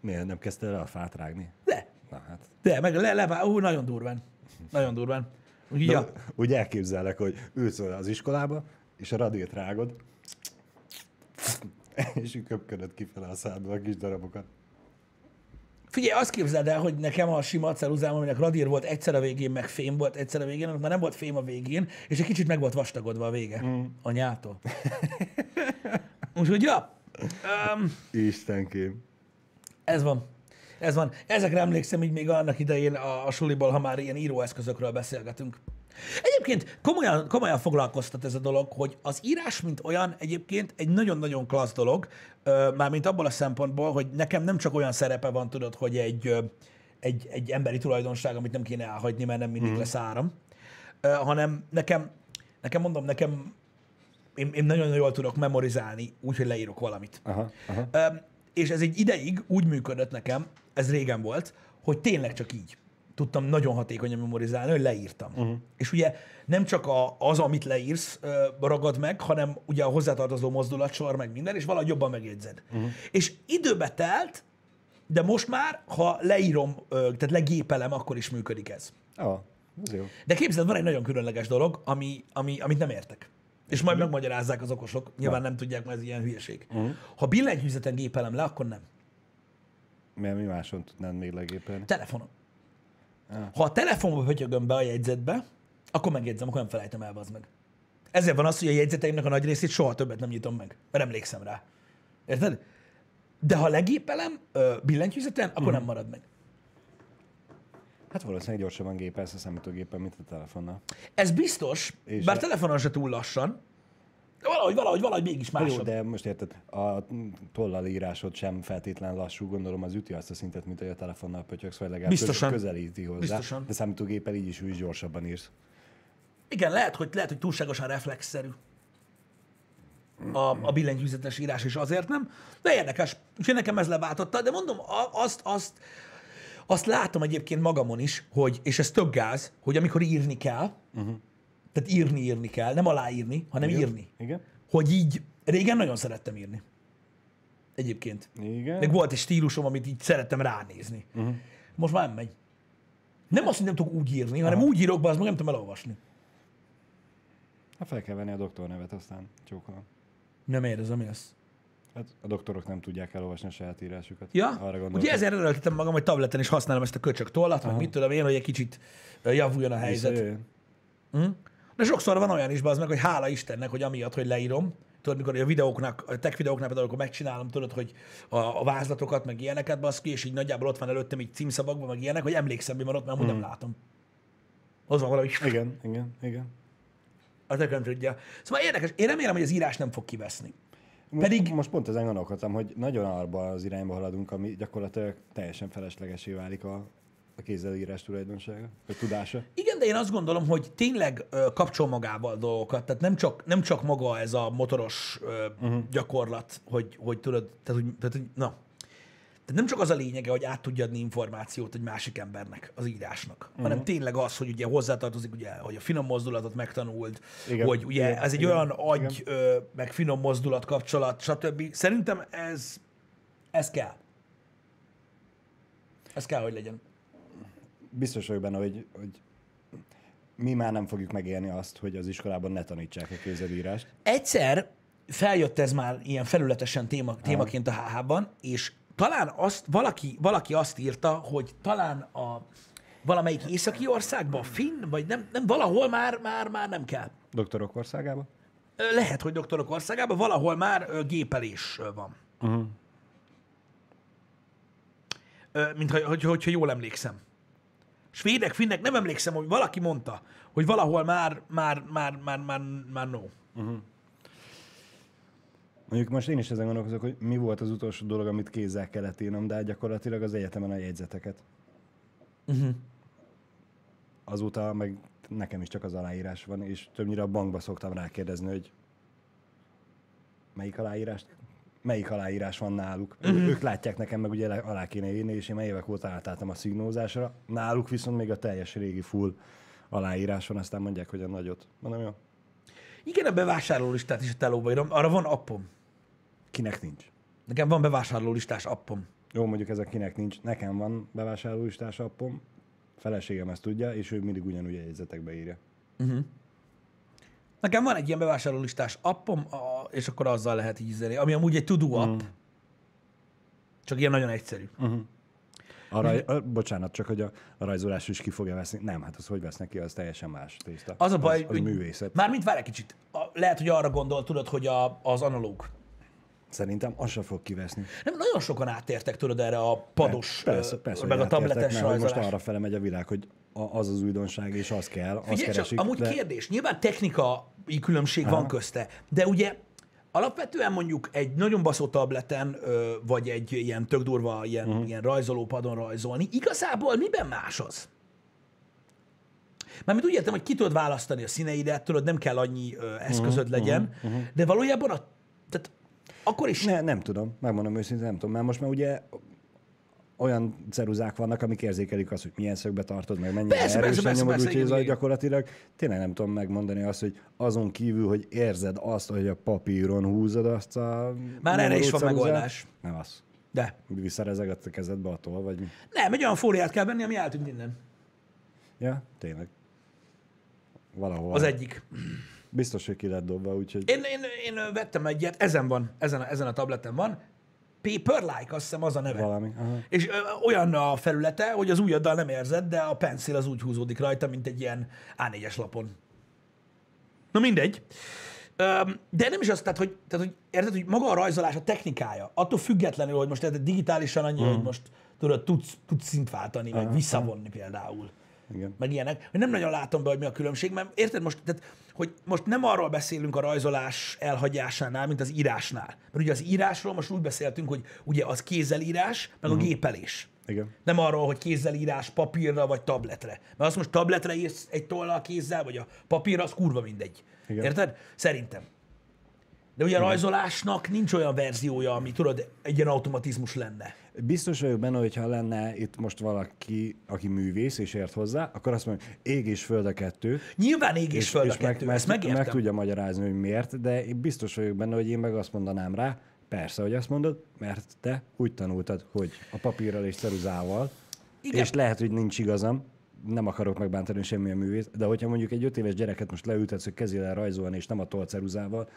Miért nem kezdted el a fát rágni? De. Na hát. De, meg le, le, ú, nagyon durván. Nagyon durván. Ja. Úgy elképzellek, hogy ülsz az iskolába, és a radírt rágod, és köpködöd kifele a szádba a kis darabokat. Figyelj, azt képzeld el, hogy nekem a sima ceruzám, aminek radír volt egyszer a végén, meg fém volt egyszer a végén, annak már nem volt fém a végén, és egy kicsit meg volt vastagodva a vége mm. a nyától. Úgyhogy, ja, um, Istenkém. ez van. Ez van. Ezekre emlékszem így még annak idején a, a suliból, ha már ilyen íróeszközökről beszélgetünk. Egyébként komolyan, komolyan foglalkoztat ez a dolog, hogy az írás, mint olyan, egyébként egy nagyon-nagyon klassz dolog, mármint abból a szempontból, hogy nekem nem csak olyan szerepe van, tudod, hogy egy, egy, egy emberi tulajdonság, amit nem kéne elhagyni, mert nem mindig mm. lesz áram, hanem nekem, nekem mondom, nekem én, én nagyon jól tudok memorizálni, úgyhogy leírok valamit. Aha, aha. És ez egy ideig úgy működött nekem, ez régen volt, hogy tényleg csak így tudtam nagyon hatékonyan memorizálni, hogy leírtam. Uh-huh. És ugye nem csak a, az, amit leírsz, ragad meg, hanem ugye a hozzátartozó mozdulatsor, meg minden, és valahogy jobban megjegyzed. Uh-huh. És időbe telt, de most már, ha leírom, tehát legépelem, akkor is működik ez. Ah, ez jó. De képzeld, van egy nagyon különleges dolog, ami, ami, amit nem értek. És majd megmagyarázzák az okosok. Nyilván nem tudják, mert ez ilyen hülyeség. Uh-huh. Ha billentyűzeten gépelem le, akkor nem. Mert mi máson tudnád még legépelni? Telefonon. Ah. Ha a telefonba pötyögöm be a jegyzetbe, akkor megjegyzem, akkor nem felejtem el, az meg. Ezért van az, hogy a jegyzeteimnek a nagy részét soha többet nem nyitom meg, mert emlékszem rá. Érted? De ha legépelem billentyűzeten, akkor nem marad meg. Hát valószínűleg gyorsabban gépelsz a számítógépen, mint a telefonnal. Ez biztos, És bár a- telefonon se túl lassan, de valahogy, valahogy, valahogy mégis Hát Jó, de most érted, a tollal írásod sem feltétlen lassú, gondolom az üti azt a szintet, mint hogy a telefonnal pötyöksz, vagy legalább Biztosan. köz- közelíti hozzá. Biztosan. De számítógéppel így is, úgy is gyorsabban írsz. Igen, lehet, hogy, lehet, hogy túlságosan reflexzerű a, a billentyűzetes írás, és azért nem. De érdekes, úgyhogy nekem ez leváltotta, de mondom, azt, azt, azt látom egyébként magamon is, hogy, és ez tök gáz, hogy amikor írni kell, uh-huh. Tehát írni, írni kell, nem aláírni, hanem Igen? írni. Igen? Hogy így, régen nagyon szerettem írni. Egyébként. Igen? Meg volt egy stílusom, amit így szerettem ránézni. Uh-huh. Most már nem megy. Nem azt, hogy nem tudok úgy írni, hanem úgy írok be, az meg nem tudom elolvasni. Hát fel kell venni a doktor nevet, aztán csókolom. Nem érzem, mi az. Hát a doktorok nem tudják elolvasni a saját írásukat. Ja, Arra gondoltam. ugye ezért erőltetem magam, hogy tableten is használom ezt a köcsök tollat, meg mit tudom én, hogy egy kicsit javuljon a helyzet. Hm? De sokszor van olyan is, az meg, hogy hála Istennek, hogy amiatt, hogy leírom, tudod, mikor a videóknak, a tech videóknál például, akkor megcsinálom, tudod, hogy a, a vázlatokat, meg ilyeneket, baszki, és így nagyjából ott van előttem így címszavakban, meg ilyenek, hogy emlékszem, mi van ott, mert amúgy nem látom. Az van valahogy, Igen, igen, igen. az nekem tudja. Szóval érdekes, én remélem, hogy az írás nem fog kiveszni. Most, Pedig- most pont ezen gondolkodtam, hogy nagyon arba az irányba haladunk, ami gyakorlatilag teljesen feleslegesé válik a, a kézzelírás tulajdonsága, vagy tudása. Igen, de én azt gondolom, hogy tényleg ö, kapcsol magával dolgokat, tehát nem csak, nem csak maga ez a motoros ö, uh-huh. gyakorlat, hogy, hogy tudod, tehát, hogy, tehát, hogy na, tehát nem csak az a lényege, hogy át tudja adni információt egy másik embernek, az írásnak, uh-huh. hanem tényleg az, hogy ugye hozzátartozik, ugye, hogy a finom mozdulatot megtanult, Igen, hogy ugye igen, ez egy igen, olyan agy, ö, meg finom mozdulat kapcsolat, stb. Szerintem ez, ez kell. Ez kell, hogy legyen. Biztos vagyok benne, hogy, hogy mi már nem fogjuk megélni azt, hogy az iskolában ne tanítsák a kézzelírást. Egyszer feljött ez már ilyen felületesen téma, témaként a HH-ban, és talán azt, valaki, valaki azt írta, hogy talán a valamelyik északi országban, finn, vagy nem, nem valahol már, már, már nem kell. Doktorok országában? Lehet, hogy doktorok országában valahol már gépelés van. Uh-huh. Ö, Mint hogy, hogy, hogyha jól emlékszem. Svédek, finnek, nem emlékszem, hogy valaki mondta, hogy valahol már, már, már, már, már, már no. Mondjuk most én is ezen gondolkozok, hogy mi volt az utolsó dolog, amit kézzel kellett írnom, de hát gyakorlatilag az egyetemen a jegyzeteket. Uh-huh. Azóta meg nekem is csak az aláírás van, és többnyire a bankba szoktam rákérdezni, hogy melyik aláírást, melyik aláírás van náluk. Uh-huh. Ők látják nekem, meg ugye alá kéne írni, és én már évek óta átálltam a szignózásra. Náluk viszont még a teljes régi full aláírás van, aztán mondják, hogy a nagyot. Mondom, jó. Igen, a bevásárlólistát is a telóba írom, arra van appom. Kinek nincs? Nekem van bevásárlólistás appom. Jó, mondjuk ez a kinek nincs. Nekem van bevásárlólistás appom, feleségem ezt tudja, és ő mindig ugyanúgy a jegyzetekbe írja. Nekem van egy ilyen bevásárlólistás appom, a, és akkor azzal lehet így üzenni, ami amúgy egy to-do app. Csak ilyen nagyon egyszerű. A raj, a, bocsánat, csak hogy a, a rajzolás is ki fogja veszni. Nem, hát az hogy vesznek ki, az teljesen más tészta. Az a baj, az, az hogy művészet. Mármint várj egy kicsit. A, lehet, hogy arra gondol, tudod, hogy a, az analóg. Szerintem az se fog kiveszni. Nem, nagyon sokan átértek, tudod, erre a pados, Persze, ö, persze, meg a tabletes mert hogy most rajzolás. arra fele megy a világ, hogy az az újdonság, és az kell, Figyelj csak, keresik. amúgy de... kérdés, nyilván technikai különbség van közte, de ugye alapvetően mondjuk egy nagyon baszó tableten, vagy egy ilyen tök durva ilyen, uh-huh. ilyen rajzolópadon rajzolni, igazából miben más az? Mármint úgy értem, hogy ki tudod választani a színeidet, tudod, nem kell annyi ö, eszközöd legyen, uh-huh. de valójában a, tehát akkor is Ne, nem tudom, megmondom őszintén, nem tudom, mert most már ugye olyan ceruzák vannak, amik érzékelik azt, hogy milyen szögbe tartod, meg mennyire Persze, erősen persze, nyomod, persze, úgyhogy gyakorlatilag tényleg nem tudom megmondani azt, hogy azon kívül, hogy érzed azt, hogy a papíron húzod azt a... Már erre is van ceruzát. megoldás. Nem az. De. Visszarezeg a kezedbe attól, vagy mi? Nem, egy olyan fóliát kell venni, ami eltűnt innen. Ja, tényleg. Valahol. Az egyik. Biztos, hogy ki lett dobva, úgyhogy... Én, én, én vettem egyet, ezen van, ezen a, ezen a tableten van. Paperlike, azt hiszem az a neve. Valami. Aha. És ö, olyan a felülete, hogy az ujjaddal nem érzed, de a pencil az úgy húzódik rajta, mint egy ilyen A4-es lapon. Na mindegy. De nem is az, tehát hogy, tehát, hogy érted, hogy maga a rajzolás, a technikája, attól függetlenül, hogy most érted, digitálisan annyi, Mhm. hogy most tudod, tudsz, tudsz szint váltani, meg visszavonni például Igen. meg ilyenek, nem nagyon látom be, hogy mi a különbség, mert érted most, tehát, hogy most nem arról beszélünk a rajzolás elhagyásánál, mint az írásnál. Mert ugye az írásról most úgy beszéltünk, hogy ugye az kézzelírás, meg Mhm. a gépelés. Igen. Nem arról, hogy kézzelírás papírra vagy tabletre. Mert azt most tabletre írsz egy tollal kézzel, vagy a papírra, az kurva mindegy. Igen. Érted? Szerintem. De ugye a rajzolásnak nincs olyan verziója, ami tudod, egy ilyen automatizmus lenne. Biztos vagyok benne, hogy ha lenne itt most valaki, aki művész és ért hozzá, akkor azt mondja, ég és föld a kettő. Nyilván ég és, föld a meg, kettő, meg, ezt megértem. meg tudja magyarázni, hogy miért, de én biztos vagyok benne, hogy én meg azt mondanám rá, persze, hogy azt mondod, mert te úgy tanultad, hogy a papírral és ceruzával, Igen. és lehet, hogy nincs igazam, nem akarok megbántani semmilyen művészt, de hogyha mondjuk egy öt éves gyereket most leültetsz, hogy kezével rajzolni, és nem a tollceruzával,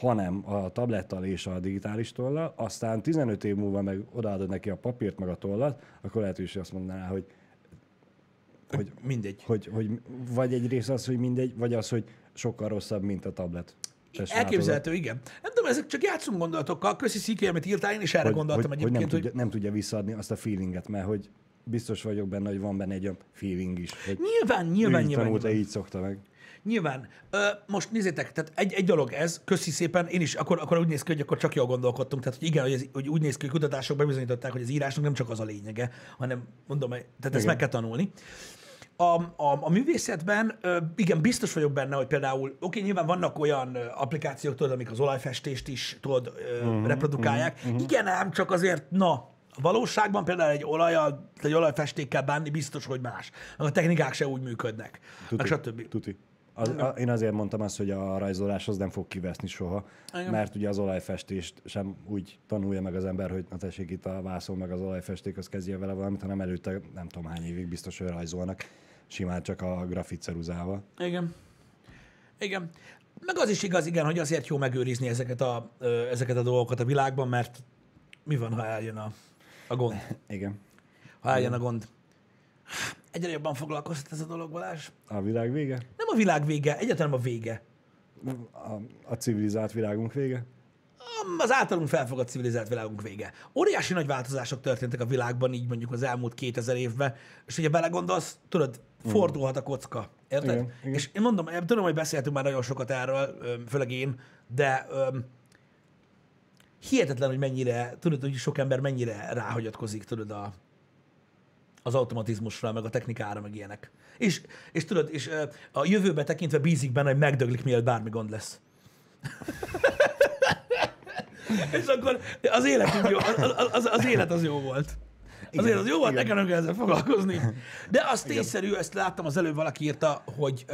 hanem a tablettal és a digitális tollal, aztán 15 év múlva meg odaadod neki a papírt, meg a tollat, akkor lehet, hogy azt mondaná, hogy, hogy, Mindegy. hogy, hogy vagy egy rész az, hogy mindegy, vagy az, hogy sokkal rosszabb, mint a tablet. Te sem Elképzelhető, igen. Nem tudom, ezek csak játszunk gondolatokkal. Köszi Sziki, amit írtál, én is erre hogy, gondoltam hogy, hogy nem, egyébként, hogy, tudja, nem tudja visszaadni azt a feelinget, mert hogy biztos vagyok benne, hogy van benne egy olyan feeling is, hogy nyilván, ő nyilván, így nyilván, tanulta, nyilván. így szokta meg. Nyilván. Ö, most nézzétek, tehát egy, egy dolog ez, köszi szépen, én is, akkor, akkor úgy néz ki, hogy akkor csak jól gondolkodtunk, tehát hogy igen, hogy, ez, hogy úgy néz ki, hogy kutatások bebizonyították, hogy az írásnak nem csak az a lényege, hanem mondom, tehát ezt Igen. meg kell tanulni. A, a, a művészetben, igen, biztos vagyok benne, hogy például, oké, nyilván vannak olyan applikációk, tudod, amik az olajfestést is, tudod, uh-huh, reprodukálják. Uh-huh. Igen, ám csak azért, na, a valóságban például egy olajjal, egy olajfestékkel bánni biztos, hogy más. A technikák se úgy működnek. Meg stb. Tuti. Az, a, én azért mondtam azt, hogy a rajzolás az nem fog kiveszni soha, Igen. mert ugye az olajfestést sem úgy tanulja meg az ember, hogy na tessék itt a vászon meg az olajfesték, az kezdje vele valamit, hanem előtte nem tudom hány évig biztos, hogy rajzolnak, simán csak a grafit ceruzával. Igen. Igen. Meg az is igaz, igen, hogy azért jó megőrizni ezeket a, ezeket a dolgokat a világban, mert mi van, ha eljön a, a gond? Igen. Ha eljön a gond. Egyre jobban foglalkoztat ez a dolog, Balázs. A világ vége? Nem a világ vége, egyáltalán a vége. A, a civilizált világunk vége? Az általunk felfogott civilizált világunk vége. Óriási nagy változások történtek a világban, így mondjuk az elmúlt 2000 évben, és ugye belegondolsz, tudod, fordulhat a kocka. Érted? Igen, igen. És én mondom, én tudom, hogy beszéltünk már nagyon sokat erről, főleg én, de öm, hihetetlen, hogy mennyire, tudod, hogy sok ember mennyire ráhagyatkozik, tudod, a, az automatizmusra, meg a technikára, meg ilyenek. És, és tudod, és a jövőbe tekintve bízik benne, hogy megdöglik, mielőtt bármi gond lesz. és akkor az életünk jó, az, az, az élet az jó volt. Az élet az jó volt, nekem nem kell ezzel foglalkozni. De az tényszerű, ezt láttam az előbb, valaki írta, hogy,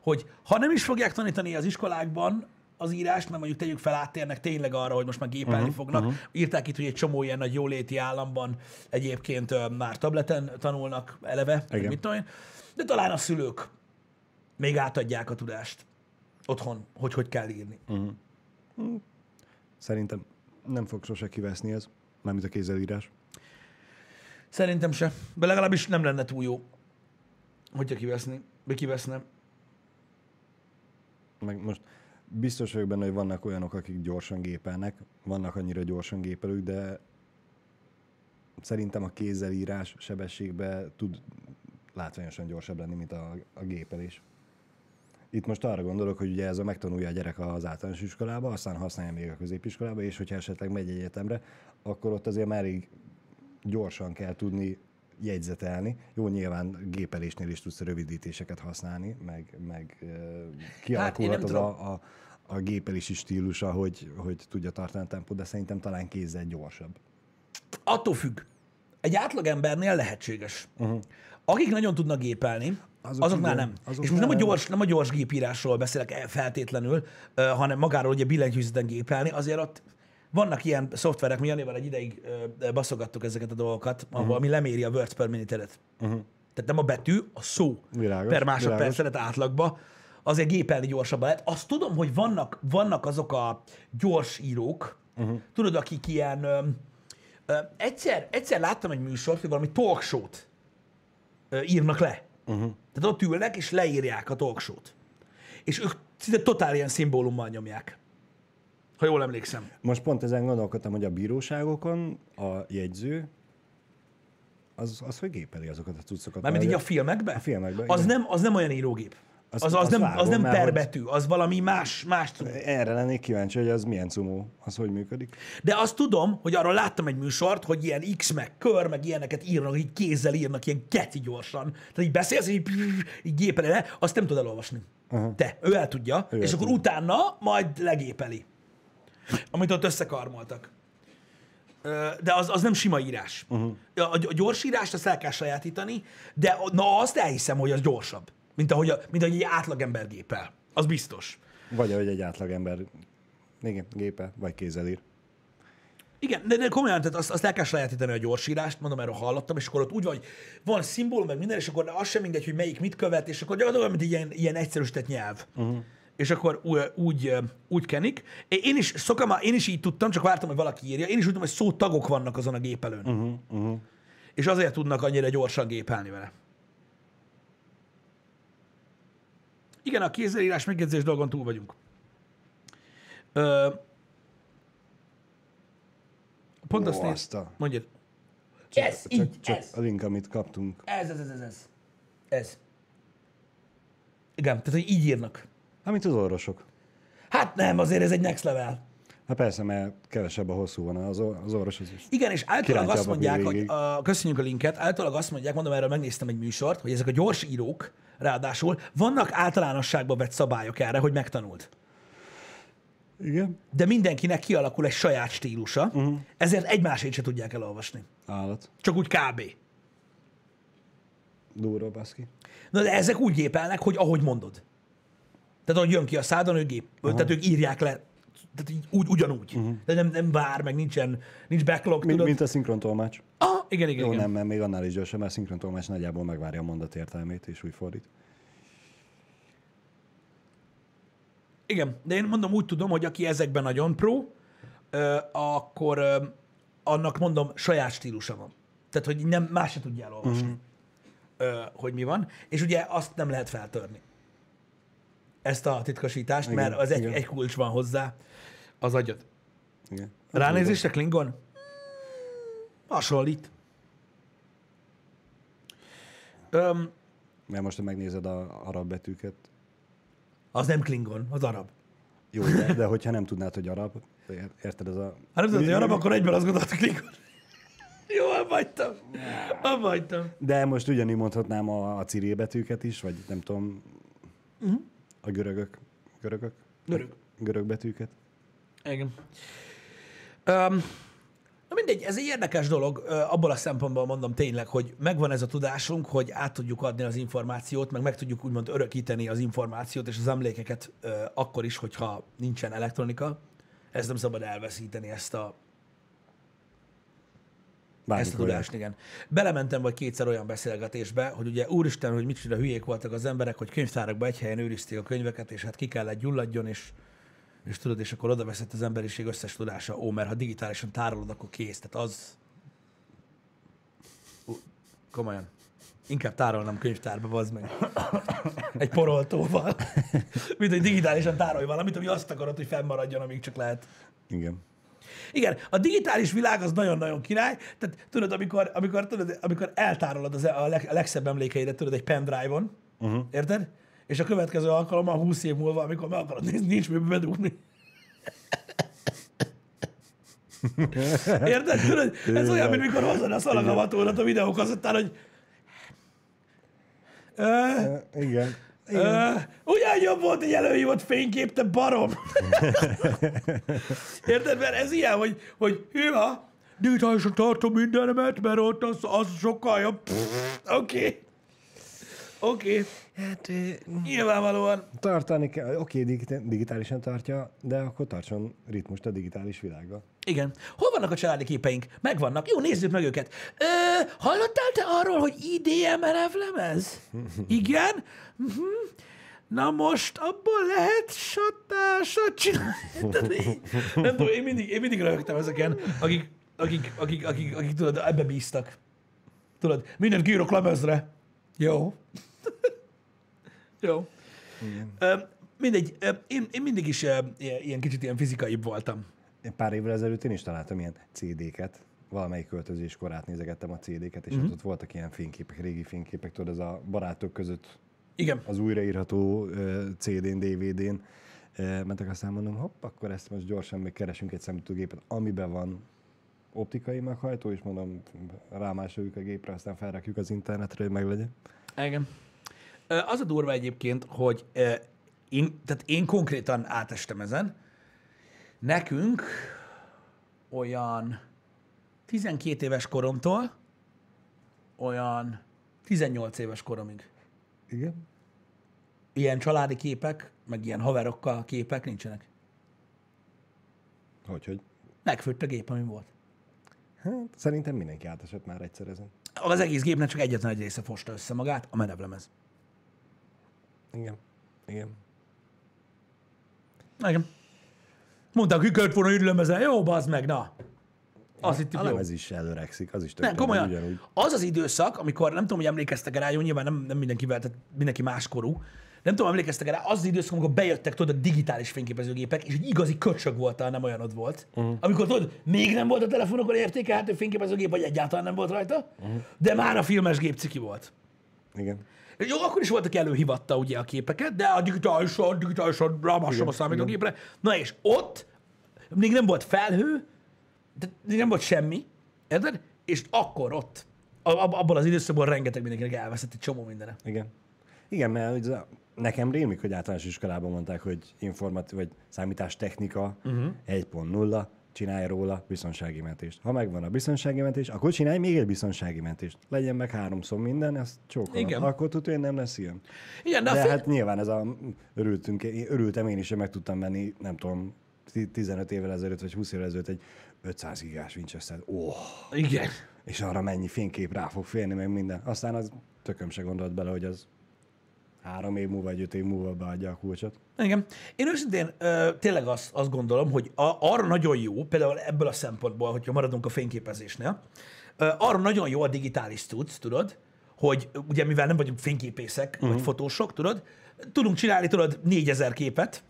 hogy ha nem is fogják tanítani az iskolákban az írást, mert mondjuk tegyük fel áttérnek tényleg arra, hogy most már gépelni uh-huh, fognak. Uh-huh. Írták itt, hogy egy csomó ilyen nagy jóléti államban egyébként ö, már tableten tanulnak eleve, Igen. mit tudom én. De talán a szülők még átadják a tudást otthon, hogy hogy kell írni. Szerintem nem fog sose kiveszni ez, mármint a kézzelírás. Szerintem se. De legalábbis nem lenne túl jó, hogyha kiveszni, vagy kiveszne. Meg most biztos vagyok benne, hogy vannak olyanok, akik gyorsan gépelnek, vannak annyira gyorsan gépelők, de szerintem a kézzel írás sebességbe tud látványosan gyorsabb lenni, mint a, a gépelés. Itt most arra gondolok, hogy ugye ez a megtanulja a gyerek az általános iskolába, aztán használja még a középiskolába, és hogyha esetleg megy egyetemre, akkor ott azért már elég gyorsan kell tudni jegyzetelni. Jó, nyilván gépelésnél is tudsz rövidítéseket használni, meg, meg kialakulhat nem az tudom. a, a, a gépelési stílusa, hogy, hogy tudja tartani a tempót, de szerintem talán kézzel gyorsabb. Attól függ. Egy átlagembernél lehetséges. Uh-huh. Akik nagyon tudnak gépelni, Azok Azok azoknál igen, nem. azoknál És most nem a, gyors, nem a gyors gépírásról beszélek feltétlenül, hanem magáról, hogy a billentyűzeten gépelni, azért ott vannak ilyen szoftverek, mi Janival egy ideig ö, baszogattuk ezeket a dolgokat, ahol, Mhm. ami leméri a words per minute-et. Uh-huh. Tehát nem a betű, a szó Világos, per másodpercelet átlagba, azért gépelni gyorsabban lehet. Azt tudom, hogy vannak, vannak azok a gyors írók, uh-huh. tudod, akik ilyen, öm, Ö, egyszer, egyszer láttam egy műsort, hogy valami talk show-t ö, írnak le. Uh-huh. Tehát ott ülnek, és leírják a talk show-t. És ők szinte totál ilyen szimbólummal nyomják. Ha jól emlékszem. Most pont ezen gondolkodtam, hogy a bíróságokon a jegyző, az, az hogy gépeli azokat a cuccokat? Mármint így a filmekben? A filmekben, Az igen. nem, az nem olyan írógép. Az, az, az, azt nem, vágom, az nem perbetű, az valami más, más cucc. Erre lennék kíváncsi, hogy az milyen cumó, az hogy működik. De azt tudom, hogy arról láttam egy műsort, hogy ilyen X meg kör, meg ilyeneket írnak, így kézzel írnak, ilyen keci gyorsan. Tehát így beszélsz, így, így gépeli le, azt nem tudod elolvasni. Uh-huh. Te, ő el tudja, Ő és el akkor tudja. utána majd legépeli. Amit ott összekarmoltak. De az, az nem sima írás. Uh-huh. A, a gyors írást azt el kell sajátítani, de na azt elhiszem, hogy az gyorsabb, mint ahogy, a, mint ahogy egy átlagember gépel. Az biztos. Vagy ahogy egy átlagember igen, gépe, vagy kézzel ír. Igen, de, de komolyan, tehát azt, azt el kell sajátítani a gyorsírást, mondom, erről hallottam, és akkor ott úgy van, hogy van szimbólum, meg minden, és akkor az sem mindegy, hogy melyik mit követ, és akkor gyakorlatilag mint egy ilyen, ilyen egyszerűsített nyelv. Uh-huh. És akkor úgy, úgy kenik. Én is, szokam, én is így tudtam, csak vártam, hogy valaki írja. Én is tudtam, hogy szótagok vannak azon a gépelőn. Uh-huh, uh-huh. És azért tudnak annyira gyorsan gépelni vele. Igen, a kézzelírás megjegyzés dolgon túl vagyunk. Ö, pont Ó, azt néz... azt a- Mondjad. Ez, Csak, így, csak ez. a link, amit kaptunk. Ez, ez, ez, ez, ez. Ez. Igen, tehát, hogy így írnak. Hát, mint az orvosok. Hát nem, azért ez egy next level. Hát persze, mert kevesebb a hosszú van az, az orvos. Az is. Igen, és általában azt mondják, hogy a, köszönjük a linket, általában azt mondják, mondom, erről megnéztem egy műsort, hogy ezek a gyors írók, ráadásul vannak általánosságban vett szabályok erre, hogy megtanult. Igen. De mindenkinek kialakul egy saját stílusa, uh-huh. ezért egymásét se tudják elolvasni. Állat. Csak úgy kb. Durva, baszki. Na de ezek úgy gépelnek, hogy ahogy mondod. Tehát ahogy jön ki a szádon, ők, gép, tehát ők írják le, tehát így, úgy, ugyanúgy. Uh-huh. De nem, nem vár, meg nincsen, nincs backlog, Mint, tudod? mint a szinkrontolmács. Ah, igen, igen, Jó, igen. nem, mert még annál is gyorsabb, mert a szinkrontolmács nagyjából megvárja a mondat értelmét, és úgy fordít. Igen, de én mondom, úgy tudom, hogy aki ezekben nagyon pro, ö, akkor ö, annak mondom, saját stílusa van. Tehát, hogy nem, más se tudja elolvasni, Mhm. uh-huh. ö, hogy mi van. És ugye azt nem lehet feltörni. Ezt a titkosítást, Igen, mert az egy, igen. egy kulcs van hozzá, az agyad. Igen. Ránézésre Klingon? Hasonlít. Öm, Mert most, ha megnézed a arab betűket, az nem Klingon, az arab. jó, de, de hogyha nem tudnád, hogy arab, ér- érted, ez a... Ha nem tudod, hogy arab, akkor egyből azt gondolod, hogy Klingon. Jó, abbagytam. Abbagytam. De most ugyanígy mondhatnám a, a ciril betűket is, vagy nem tudom, uh-huh. A görögök, görögök? Görög. Görög betűket. Igen. Um, na mindegy, ez egy érdekes dolog, abból a szempontból mondom tényleg, hogy megvan ez a tudásunk, hogy át tudjuk adni az információt, meg meg tudjuk úgymond örökíteni az információt és az emlékeket ö, akkor is, hogyha nincsen elektronika. Ezt nem szabad elveszíteni, ezt a, ezt a Bármikor tudást, igen. Belementem vagy kétszer olyan beszélgetésbe, hogy ugye úristen, hogy micsoda hülyék voltak az emberek, hogy könyvtárakba egy helyen őrizték a könyveket, és hát ki kellett gyulladjon, és, és tudod, és akkor oda veszett az emberiség összes tudása, ó, mert ha digitálisan tárolod, akkor kész. Tehát az... Ú, komolyan. Inkább tárolnám könyvtárba, bazd meg. Egy poroltóval. Mint hogy digitálisan tárolj valamit, ami azt akarod, hogy fennmaradjon, amíg csak lehet. Igen. Igen, a digitális világ az nagyon-nagyon király. Tehát tudod, amikor, amikor, tudod, amikor eltárolod az, a, leg, a legszebb emlékeidet, tudod, egy pendrive-on, uh-huh. érted? És a következő alkalommal 20 év múlva, amikor meg akarod nézni, nincs mibe bedugni. Érted? Tudod, ez olyan, mint mikor hozod a szalagavatórat a videókazettán, hogy ö, Uh, igen. Ö, ugyan jobb volt egy előhívott fénykép, te barom. Érted? Mert ez ilyen, hogy, hogy hűha, digitálisan tartom mindenemet, mert ott az, az sokkal jobb. Oké. Okay. Oké. Okay. Hát, Nyilvánvalóan. tartani kell, oké, digit- digitálisan tartja, de akkor tartson ritmust a digitális világgal. Igen. Hol vannak a családi képeink? Megvannak. Jó, nézzük meg őket. Ö, hallottál te arról, hogy IDM lemez? Igen? Mhm. Na most abból lehet satásat csinálni. Nem tudom, én mindig, én mindig rögtem ezeken, akik akik, akik, akik, akik tudod, ebbe bíztak. Tudod, mindent kiírok lemezre. Jó. Jó. Ö, mindegy, ö, én, én mindig is ö, ilyen kicsit ilyen fizikaibb voltam. Én pár évvel ezelőtt én is találtam ilyen CD-ket. Valamelyik költözéskor átnézegettem a CD-ket, és Mhm. mm-hmm. ott voltak ilyen fényképek, régi fényképek, tudod, ez a barátok között Igen. az újraírható CD-n, DVD-n mentek, aztán mondom, hopp, akkor ezt most gyorsan még keresünk egy számítógépet, amiben van optikai meghajtó, és mondom, rámásoljuk a gépre, aztán felrakjuk az internetre, hogy meglegyen. Igen. Az a durva egyébként, hogy én, tehát én konkrétan átestem ezen. Nekünk olyan 12 éves koromtól olyan 18 éves koromig Igen? ilyen családi képek, meg ilyen haverokkal képek nincsenek. Hogy, hogy? Megfőtt a gép, ami volt. Hát, szerintem mindenki átesett már egyszer ezen. Az egész gépnek csak egyetlen egy része fosta össze magát, a menevlemez. Igen. Igen. Igen. Mondták, hogy kellett volna ürlemezen. Jó, bazd meg, na. Azt hittük, A lemez is előregszik, az is Nem, tök komolyan. ugyanúgy. Az az időszak, amikor nem tudom, hogy emlékeztek rá, jó, nyilván nem, nem mindenkivel, tehát mindenki máskorú, nem tudom, emlékeztek rá, az az időszak, amikor bejöttek tudod a digitális fényképezőgépek, és egy igazi köcsög volt, nem olyanod volt. Uh-huh. Amikor tudod, még nem volt a telefonokon értékelhető fényképezőgép, vagy egyáltalán nem volt rajta, uh-huh. de már a filmes gép ciki volt. Igen. Jó, akkor is voltak előhivatta ugye a képeket, de a digitálisan, digitálisan rámásom a számítógépre. Na és ott még nem volt felhő, de nem volt semmi, érted? És akkor ott, ab- abban az időszakban rengeteg mindenkinek elveszett egy csomó mindene. Igen. Igen, mert nekem rémlik, hogy általános iskolában mondták, hogy informat vagy számítástechnika Mhm. uh-huh. 1.0, csinálj róla biztonsági mentést. Ha megvan a biztonsági mentés, akkor csinálj még egy biztonsági mentést. Legyen meg háromszor minden, ezt csókolom. Igen. Akkor tudja, hogy nem lesz ilyen. Igen, de, De fél... hát nyilván ez a örültünk, örültem én is, hogy meg tudtam venni, nem tudom, 15 évvel ezelőtt, vagy 20 évvel ezelőtt egy 500 gigás Winchester. Oh, Igen. és arra mennyi fénykép rá fog férni, meg minden. Aztán az tököm se gondolt bele, hogy az három év múlva, vagy öt év múlva beadja a kulcsot. Igen. Én őszintén ö, tényleg azt, azt gondolom, hogy a, arra nagyon jó, például ebből a szempontból, hogyha maradunk a fényképezésnél, ö, arra nagyon jó a digitális tudsz, tudod, hogy ugye mivel nem vagyunk fényképészek, uh-huh. vagy fotósok, tudod, tudunk csinálni, tudod, 4000 képet,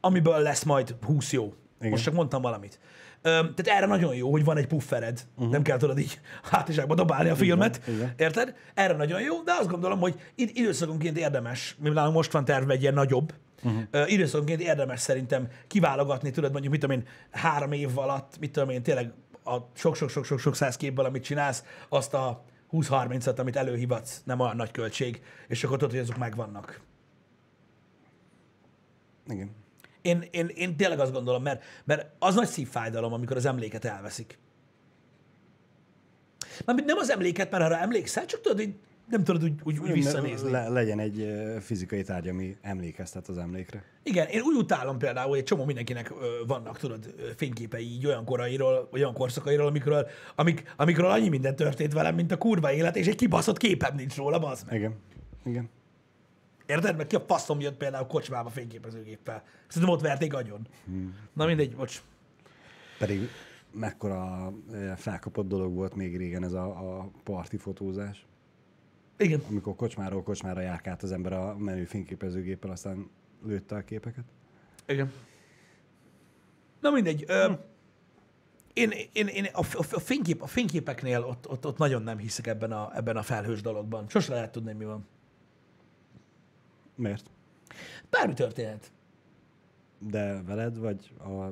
amiből lesz majd 20 jó. Igen. Most csak mondtam valamit. Tehát erre nagyon jó, hogy van egy puffered. Uh-huh. Nem kell tudod így hátizsákba dobálni a filmet. igen. Érted? Erre nagyon jó, de azt gondolom, hogy id- időszakonként érdemes, mivel nálunk most van terve egy ilyen nagyobb, uh-huh. időszakonként érdemes szerintem kiválogatni, tudod, mondjuk mit tudom én, három év alatt, mit tudom én, tényleg a sok-sok-sok-sok száz képből, amit csinálsz, azt a 20-30-at, amit előhivatsz, nem olyan nagy költség, és akkor tudod, hogy azok megvannak. Igen. Én, én, én tényleg azt gondolom, mert, mert az nagy szívfájdalom, amikor az emléket elveszik. Mármint nem az emléket, mert arra emlékszel, csak tudod, hogy nem tudod úgy, úgy, úgy visszanézni. Le, legyen egy fizikai tárgy, ami emlékeztet az emlékre. Igen, én úgy utálom például, hogy egy csomó mindenkinek vannak, tudod, fényképei így olyan korairól, vagy olyan korszakairól, amikről, amik, amikről annyi minden történt velem, mint a kurva élet, és egy kibaszott képem nincs róla, bazd meg. Igen. Igen. Érted? Mert ki a faszom jött például kocsmába fényképezőgéppel. Szerintem ott verték agyon. Hmm. Na mindegy, bocs. Pedig mekkora ö, felkapott dolog volt még régen ez a, a parti fotózás. Igen. Amikor kocsmáról kocsmára járkált az ember a menő fényképezőgéppel, aztán lőtte a képeket. Igen. Na mindegy. Ö, én, én, én a, a, a, fénykép, a fényképeknél ott, ott, ott nagyon nem hiszek ebben a, ebben a felhős dologban. Sose lehet tudni, mi van. Miért? Bármi történhet. De veled, vagy a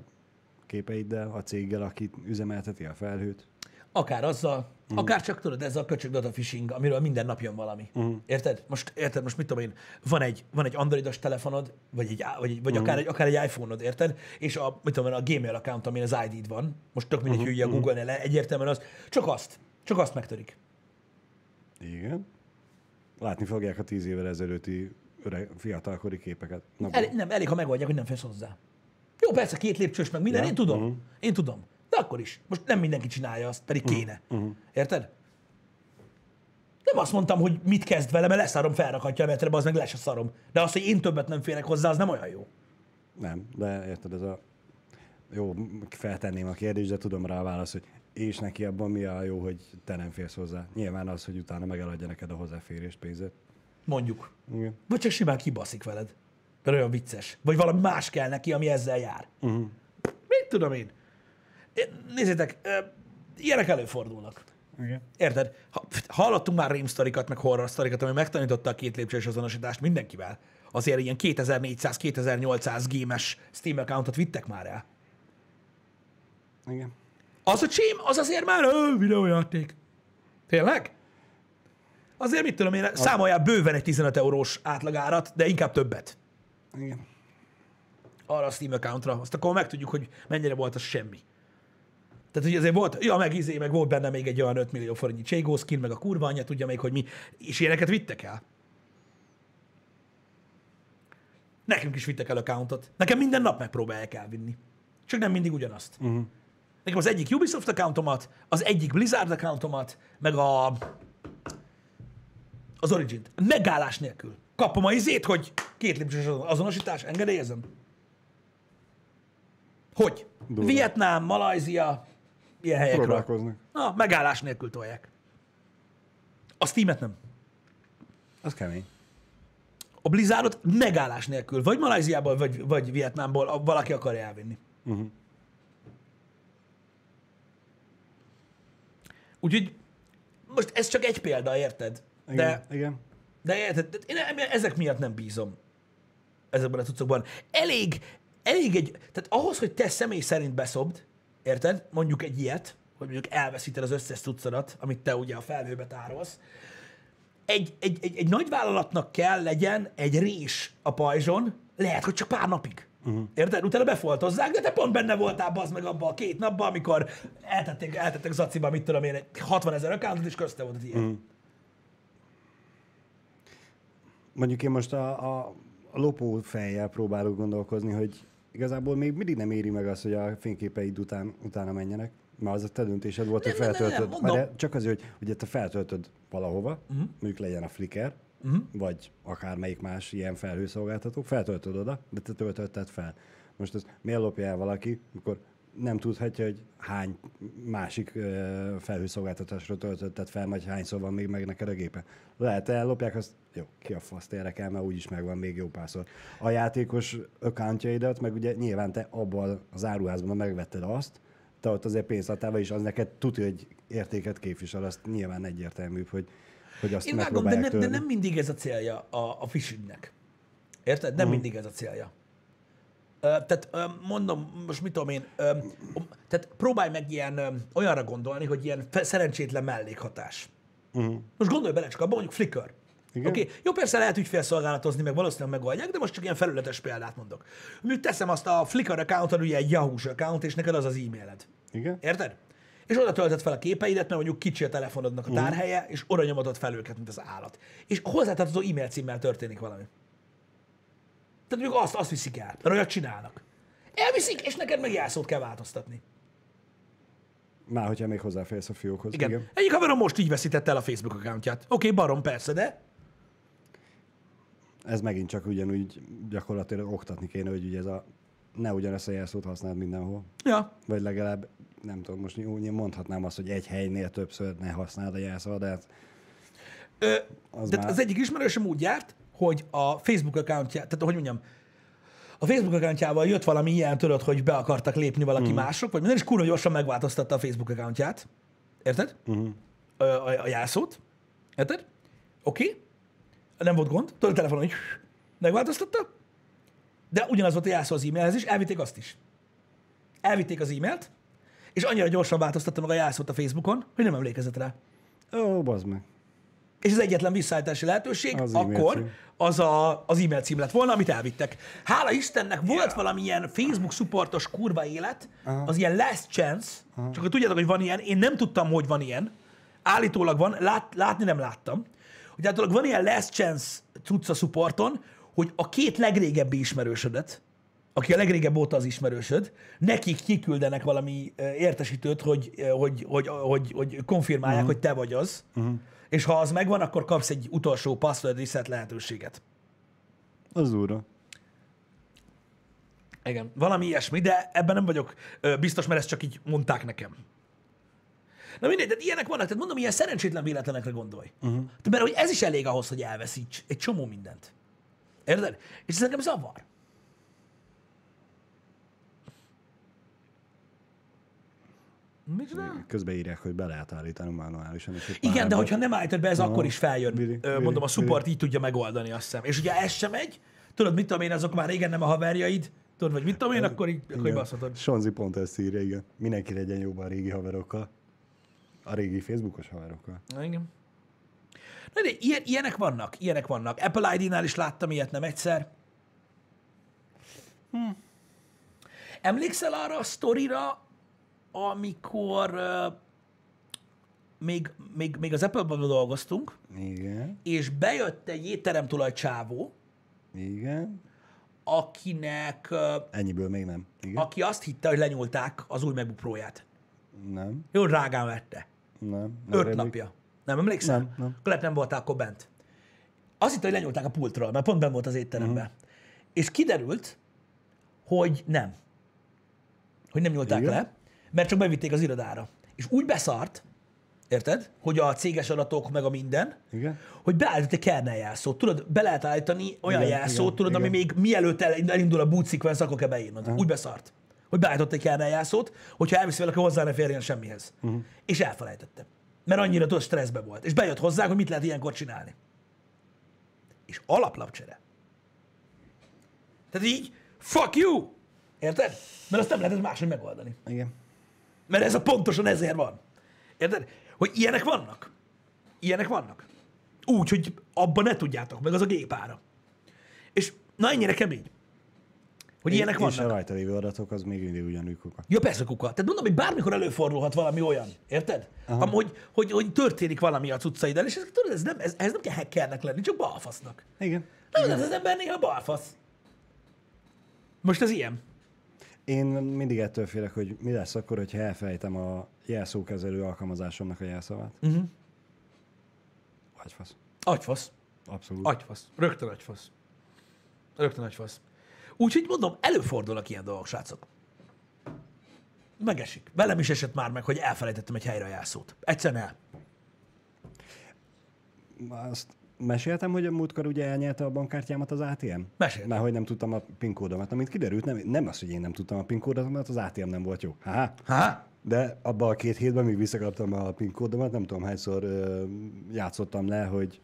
képeiddel, a céggel, aki üzemelteti a felhőt? Akár azzal, uh-huh. akár csak tudod, ez a köcsög data phishing, amiről minden nap jön valami. Uh-huh. Érted? Most, érted? Most mit tudom én, van egy, van egy androidos telefonod, vagy, egy, vagy, vagy uh-huh. akár, egy, akár egy iPhone-od, érted? És a, mit tudom én, a Gmail account, amin az ID-d van, most tök mindegy, uh-huh. hogy a Google-nél egyértelműen az, csak azt, csak azt megtörik. Igen. Látni fogják a tíz évvel ezelőtti öreg, fiatalkori képeket. Na, El, nem, elég, ha megoldják, hogy nem félsz hozzá. Jó, persze, két lépcsős meg minden, Ja, én tudom. mhm. Én tudom. De akkor is. Most nem mindenki csinálja azt, pedig kéne. Érted? Nem azt mondtam, hogy mit kezd vele, mert leszarom, felrakhatja a metrebe, az meg lesz a szarom. De az, hogy én többet nem férek hozzá, az nem olyan jó. Nem, de érted, ez a... Jó, feltenném a kérdést, de tudom rá a választ, hogy és neki abban mi a jó, hogy te nem félsz hozzá. Nyilván az, hogy utána megeladja neked a hozzáférést, pénzét. Mondjuk. Igen. Vagy csak simán kibaszik veled. Mert olyan vicces. Vagy valami más kell neki, ami ezzel jár. Uh-huh. Mit tudom én? Nézzétek, ilyenek előfordulnak. Igen. Érted? Ha, hallottunk már rémsztorikat, meg horror sztorikat, ami megtanította a két lépcsős azonosítást mindenkivel. Azért ilyen 2400-2800 gémes Steam accountot vittek már el. Igen. Az a csím, az azért már ö, videójáték. Tényleg? Azért mit tudom én, számolják bőven egy 15 eurós átlagárat, de inkább többet. Igen. arra a Steam accountra, azt akkor megtudjuk, hogy mennyire volt az semmi. Tehát, hogy azért volt, ja, meg izé, meg volt benne még egy olyan 5 millió forintnyi Cségó skin, meg a kurva anyja, tudja még, hogy mi, és ilyeneket vittek el. Nekünk is vittek el accountot. Nekem minden nap megpróbálják elvinni. Csak nem mindig ugyanazt. Uh-huh. Nekem az egyik Ubisoft accountomat, az egyik Blizzard accountomat, meg a az Origin-t. Megállás nélkül. Kapom a izét, hogy két lépcsős azonosítás, engedélyezem. Hogy? Durva. Vietnám, Malajzia, ilyen helyekről. Próbálkoznak. Na, megállás nélkül tolják. A Steam-et nem. Az kemény. A Blizzardot megállás nélkül, vagy Malajziából, vagy, vagy Vietnámból valaki akarja elvinni. Uh-huh. Úgyhogy most ez csak egy példa, érted? Igen. De, Igen. de érted, én ezek miatt nem bízom ezekben a cuccokban. Elég, elég egy, tehát ahhoz, hogy te személy szerint beszobd, érted? Mondjuk egy ilyet, hogy mondjuk elveszíted az összes cuccodat, amit te ugye a felhőbe tárolsz, egy, egy, egy, egy nagy vállalatnak kell legyen egy rés a pajzson, lehet, hogy csak pár napig. Uh-huh. Érted? Utána befoltozzák, de te pont benne voltál az meg abban a két napban, amikor eltették, eltettek Zaciba, mit tudom én, egy 60 ezer accountot, és közte volt ilyen. Uh-huh. Mondjuk én most a, a, lopó fejjel próbálok gondolkozni, hogy igazából még mindig nem éri meg azt, hogy a fényképeid után, utána menjenek. Mert az a te döntésed volt, hogy Nem, nem, nem, feltöltöd. nem, mondom. de csak azért, hogy ugye te feltöltöd valahova, uh-huh. mondjuk legyen a Flickr, uh-huh. vagy akármelyik más ilyen felhőszolgáltató, feltöltöd oda, de te töltötted fel. Most ez miért lopja el valaki, amikor nem tudhatja, hogy hány másik felhőszolgáltatásra töltötted fel, vagy hányszor van még meg neked a gépe. Lehet ellopják, azt jó, ki a fasz érek el, mert úgyis megvan még jó párszor. A játékos accountjaidat, meg ugye nyilván te abban az áruházban megvetted azt, te ott azért pénzt adtál, és az neked tudja, hogy értéket képvisel, azt nyilván egyértelműbb, hogy, hogy azt Én vágom, de, nem, de nem mindig ez a célja a, a phishingnek. Érted? Nem uh-huh. mindig ez a célja. Tehát mondom, most mit tudom én, tehát próbálj meg ilyen, olyanra gondolni, hogy ilyen szerencsétlen mellékhatás. Uh-huh. Most gondolj bele csak abba, mondjuk Flickr. Oké, okay. jó, persze lehet ügyfélszolgálatozni, meg valószínűleg megoldják, de most csak ilyen felületes példát mondok. Mondjuk teszem azt a Flickr accountot, ugye egy Yahoo-s account, és neked az az e-mailed. Igen? Érted? És oda töltöd fel a képeidet, mert mondjuk kicsi a telefonodnak Mhm. a tárhelye, és oda nyomodod fel őket, mint az állat. És hozzátartozó e-mail címmel történik valami. Tehát mondjuk azt, azt viszik el, mert olyat csinálnak. Elviszik, és neked meg jelszót kell változtatni. Már hogyha még hozzáférsz a fiókhoz. Igen. Igen. Egyik haverom most így veszítette el a Facebook accountját. Oké, okay, barom, persze, de Ez megint csak ugyanúgy gyakorlatilag oktatni kéne, hogy ugye ez a ne ugyanezt a jelszót használd mindenhol. ja, Vagy legalább, nem tudom, most úgy mondhatnám azt, hogy egy helynél többször ne használd a jelszót, de hát Ö, Az de már- az egyik ismerősöm úgy járt, hogy a Facebook accountja, tehát hogy mondjam, a Facebook accountjával jött valami ilyen, tudod, hogy be akartak lépni valaki mm. mások, vagy minden, és kurva gyorsan megváltoztatta a Facebook accountját. Érted? Uh-huh. A, a, a jelszót. Érted? Oké. Okay. Nem volt gond. Tudod, a telefonon, hogy megváltoztatta. De ugyanaz volt a jelszó az e-mailhez is, elvitték azt is. Elvitték az e-mailt, és annyira gyorsan változtatta meg a jelszót a Facebookon, hogy nem emlékezett rá. ó, bazd meg. És az egyetlen visszaállítási lehetőség Az akkor cím. az, a, az e-mail cím lett volna, amit elvittek. Hála Istennek volt yeah. valamilyen Facebook supportos kurva élet, Aha. az ilyen last chance, Aha. csak hogy tudjátok, hogy van ilyen, én nem tudtam, hogy van ilyen, állítólag van, lát, látni nem láttam, hogy állítólag van ilyen last chance cucca supporton, hogy a két legrégebbi ismerősödet, aki a legrégebb óta az ismerősöd, nekik kiküldenek valami értesítőt, hogy, hogy, hogy, hogy, hogy konfirmálják, uh-huh. hogy te vagy az, uh-huh. És ha az megvan, akkor kapsz egy utolsó password reset lehetőséget. Az úrra. Igen. Valami ilyesmi, de ebben nem vagyok biztos, mert ezt csak így mondták nekem. Na mindegy, de ilyenek vannak, tehát mondom, ilyen szerencsétlen véletlenekre gondolj. Uh-huh. Mert hogy ez is elég ahhoz, hogy elveszíts egy csomó mindent. Érted? És ez nekem zavar. Micsoda? Közben írják, hogy be lehet állítani manuálisan. És egy Igen, de hogyha nem állítod be, ez akkor is feljön. Biri, biri, Mondom, a biri. support így tudja megoldani, azt hiszem. És ugye ez sem megy, tudod, mit tudom én, azok már régen nem a haverjaid, tudod, vagy mit tudom én, akkor így, akkor így baszhatod. Sonzi pont ezt írja, igen. Mindenki legyen jóban a régi haverokkal. A régi Facebookos haverokkal. Na, igen. Na, de ilyen, ilyenek vannak, ilyenek vannak. Apple ID-nál is láttam ilyet nem egyszer. Hm. Emlékszel arra a sztorira, amikor uh, még, még, még az Apple-ban dolgoztunk, Igen, és bejött egy étteremtulaj csávó, igen. akinek, uh, Ennyiből még nem. Igen. aki azt hitte, hogy lenyúlták az új MacBook Pro-ját. Nem, Jó drágán vette. nem. nem Öt napja. Nem emlékszel? Nem, nem. Lehet nem voltál akkor bent. Azt hitte, hogy lenyúlták a pultról, mert pont benn volt az étteremben. Uh-huh. És kiderült, hogy nem. Hogy nem nyúlták Igen? le, mert csak bevitték az irodára. És úgy beszart, érted, hogy a céges adatok meg a minden, Igen? hogy beállított egy kernel jelszót. Tudod, be lehet állítani olyan Igen, jelszót, igen, tudod, ami igen. még mielőtt el- elindul a boot sequence, akkor kell beírnod. Úgy beszart. Hogy beállított egy kernel jelszót, hogyha elviszi vele, akkor hozzá ne férjen semmihez. Uh-huh. És elfelejtette. Mert annyira tudod, stresszbe volt. És bejött hozzá, hogy mit lehet ilyenkor csinálni. És alaplapcsere. Tehát így, fuck you! Érted? Mert azt nem lehetett máshogy megoldani. Igen. Mert ez a pontosan ezért van. Érted? Hogy ilyenek vannak. Ilyenek vannak. Úgy, hogy abban ne tudjátok meg, az a gépára. És na ennyire kemény. Hogy ilyenek És a vannak. rajta lévő adatok, az még mindig ugyanúgy kuka. Ja, persze kuka. Tehát mondom, hogy bármikor előfordulhat valami olyan, érted? Am, hogy, hogy, hogy történik valami a cuccaiddal, és ez, tudod, ez nem, ez, ez nem kell hackernek lenni, csak balfasznak. Igen. Na, ez az ember néha balfasz. Most ez ilyen. Én mindig ettől félek, hogy mi lesz akkor, hogyha elfelejtem a jelszókezelő alkalmazásomnak a jelszavát. Uh-huh. Agyfasz. Agyfasz. Abszolút. Agyfasz. Rögtön agyfasz. Rögtön agyfasz. Úgyhogy mondom, előfordulnak ilyen dolgok, srácok. Megesik. Velem is esett már meg, hogy elfelejtettem egy helyre a jelszót. Egyszerűen el. Azt meséltem, hogy a múltkor ugye elnyelte a bankkártyámat az ATM? Meséltem. Mert hogy nem tudtam a PIN kódomat. Amint kiderült, nem, nem az, hogy én nem tudtam a PIN kódomat, az ATM nem volt jó. Ha, Ha? de abban a két hétben, míg visszakaptam a PIN kódomat, nem tudom hányszor ö, játszottam le, hogy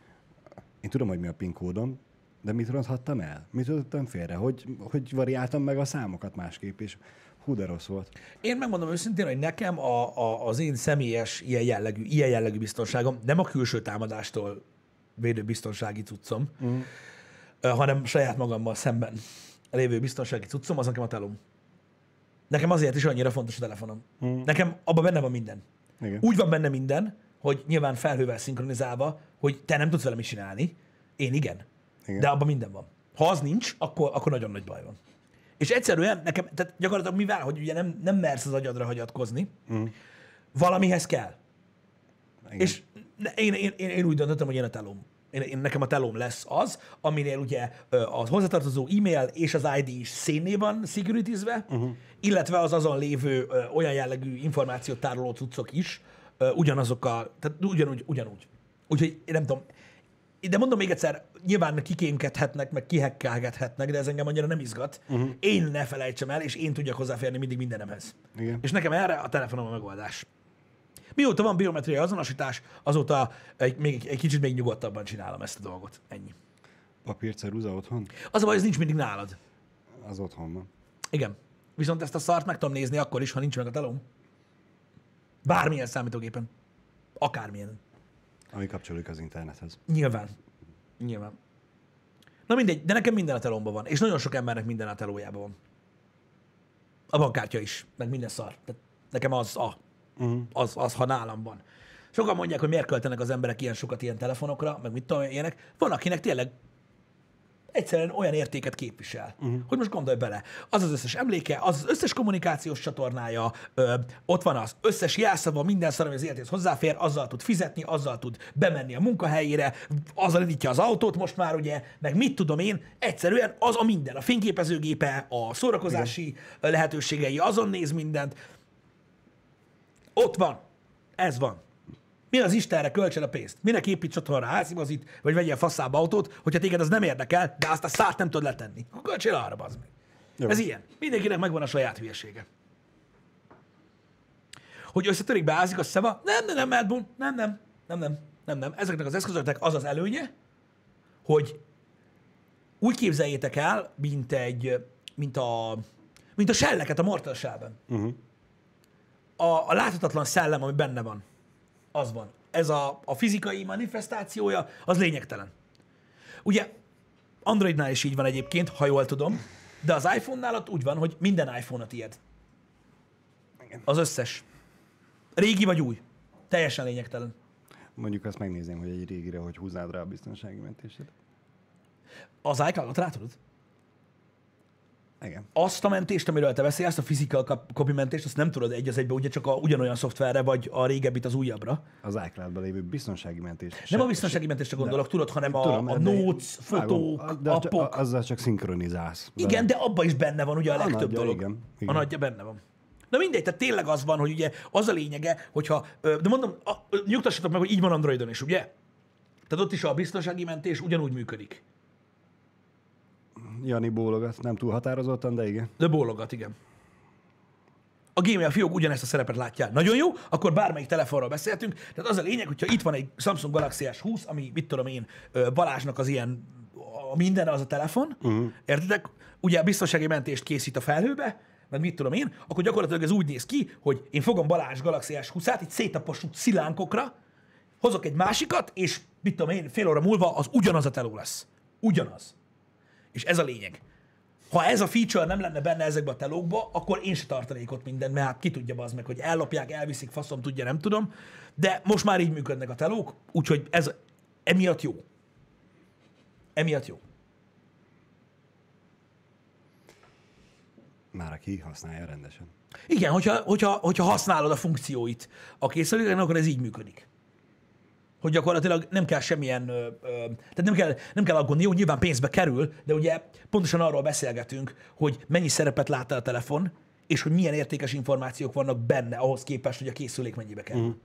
én tudom, hogy mi a PIN kódom, de mit ronthattam el? Mit rontottam félre? Hogy, hogy variáltam meg a számokat másképp, és hú, de rossz volt. Én megmondom őszintén, hogy nekem a, a, az én személyes ilyen jellegű, ilyen jellegű biztonságom nem a külső támadástól védő biztonsági cuccom, mm. hanem saját magammal szemben lévő biztonsági cuccom, az nekem a telom. Nekem azért is annyira fontos a telefonom. Mm. Nekem abban benne van minden. Igen. Úgy van benne minden, hogy nyilván felhővel szinkronizálva, hogy te nem tudsz vele mit csinálni, én igen. igen. De abban minden van. Ha az nincs, akkor, akkor nagyon nagy baj van. És egyszerűen nekem, tehát gyakorlatilag mivel, hogy ugye nem, nem mersz az agyadra hagyatkozni, mm. valamihez kell. Igen. És én, én, én, én úgy döntöttem, hogy én a telóm. Én, én, nekem a telóm lesz az, aminél ugye ö, a hozzátartozó e-mail és az ID is szénné van securitizve, uh-huh. illetve az azon lévő ö, olyan jellegű információt tároló cuccok is ö, ugyanazokkal, tehát ugyanúgy, ugyanúgy. Úgyhogy én nem tudom, de mondom még egyszer, nyilván kikémkedhetnek, meg kihekkelgethetnek, de ez engem annyira nem izgat. Uh-huh. Én ne felejtsem el, és én tudjak hozzáférni mindig mindenemhez. Igen. És nekem erre a telefonom a megoldás. Mióta van biometriai azonosítás, azóta egy, még, egy kicsit még nyugodtabban csinálom ezt a dolgot. Ennyi. Papírceruza otthon? Az a baj, ez nincs mindig nálad. Az otthon van. Igen. Viszont ezt a szart meg tudom nézni akkor is, ha nincs meg a telóm. Bármilyen számítógépen. Akármilyen. Ami kapcsolódik az internethez. Nyilván. Nyilván. Na mindegy, de nekem minden a telómban van. És nagyon sok embernek minden a telójában van. A bankkártya is, meg minden szar. Tehát nekem az a. Uh-huh. Az, az, ha nálam van. Sokan mondják, hogy miért költenek az emberek ilyen sokat ilyen telefonokra, meg mit tudom, ilyenek. Van, akinek tényleg egyszerűen olyan értéket képvisel, uh-huh. hogy most gondolj bele, az az összes emléke, az az összes kommunikációs csatornája, ö, ott van az összes jelszava, minden szar, ami az életéhez hozzáfér, azzal tud fizetni, azzal tud bemenni a munkahelyére, azzal indítja az autót most már, ugye, meg mit tudom én, egyszerűen az a minden, a fényképezőgépe, a szórakozási Igen. lehetőségei, azon néz mindent, ott van. Ez van. Mi az Istenre költsen a pénzt? Minek építs otthonra házimazit, vagy vegyél faszába autót, hogyha téged az nem érdekel, de azt a szárt nem tudod letenni. Költsél arra, bazd meg. Jó. Ez ilyen. Mindenkinek megvan a saját hülyesége. Hogy összetörik, beázik a szeva? Nem, nem, nem, Bull. Nem, nem, nem, nem, nem, nem. Ezeknek az eszközöknek az az előnye, hogy úgy képzeljétek el, mint egy, mint a, mint a selleket a Mortal Shell-ben. Uh-huh. A, a láthatatlan szellem, ami benne van, az van. Ez a, a fizikai manifestációja, az lényegtelen. Ugye Androidnál is így van egyébként, ha jól tudom, de az iPhone-nál ott úgy van, hogy minden iPhone a tiéd. Az összes. Régi vagy új. Teljesen lényegtelen. Mondjuk azt megnézném, hogy egy régire, hogy húznád rá a biztonsági mentését. Az iCloud-ot rá tudod? Igen. Azt a mentést, amiről te beszélsz, a physical cop- copy mentést, azt nem tudod egy az egybe, ugye csak a, ugyanolyan szoftverre, vagy a régebbit az újabbra. Az iCloud-ban lévő biztonsági mentés. Nem a biztonsági mentésre gondolok, tudod, hanem a, Tudom, a de- notes, fotók, de csak- appok. Azzal csak szinkronizálsz. De- Igen, de abban is benne van ugye a A legtöbb nagyja, dolog. igen, A igen. nagyja benne van. Na mindegy, tehát tényleg az van, hogy ugye az a lényege, hogyha, de mondom, a, nyugtassatok meg, hogy így van Androidon is, ugye? Tehát ott is a biztonsági mentés ugyanúgy működik. Jani bólogat, nem túl határozottan, de igen. De bólogat, igen. A Gmail fiók ugyanezt a szerepet látja. Nagyon jó, akkor bármelyik telefonról beszéltünk. Tehát az a lényeg, hogyha itt van egy Samsung Galaxy S20, ami, mit tudom én, Balázsnak az ilyen, a minden az a telefon, uh-huh. értitek? Ugye biztonsági mentést készít a felhőbe, meg mit tudom én, akkor gyakorlatilag ez úgy néz ki, hogy én fogom Balázs Galaxy S20-át, így szétaposult szilánkokra, hozok egy másikat, és mit tudom én, fél óra múlva az ugyanaz a teló lesz. Ugyanaz. És ez a lényeg. Ha ez a feature nem lenne benne ezekbe a telókba, akkor én se tartanék ott mindent, mert hát ki tudja az meg, hogy ellopják, elviszik, faszom tudja, nem tudom. De most már így működnek a telók, úgyhogy ez emiatt jó. Emiatt jó. Már aki használja rendesen. Igen, hogyha, hogyha, hogyha használod a funkcióit a készüléken, akkor ez így működik. Hogy gyakorlatilag nem kell semmilyen, ö, ö, tehát nem kell, nem kell aggódni, jó, nyilván pénzbe kerül, de ugye pontosan arról beszélgetünk, hogy mennyi szerepet lát el a telefon, és hogy milyen értékes információk vannak benne ahhoz képest, hogy a készülék mennyibe kerül. Mhm. Mm.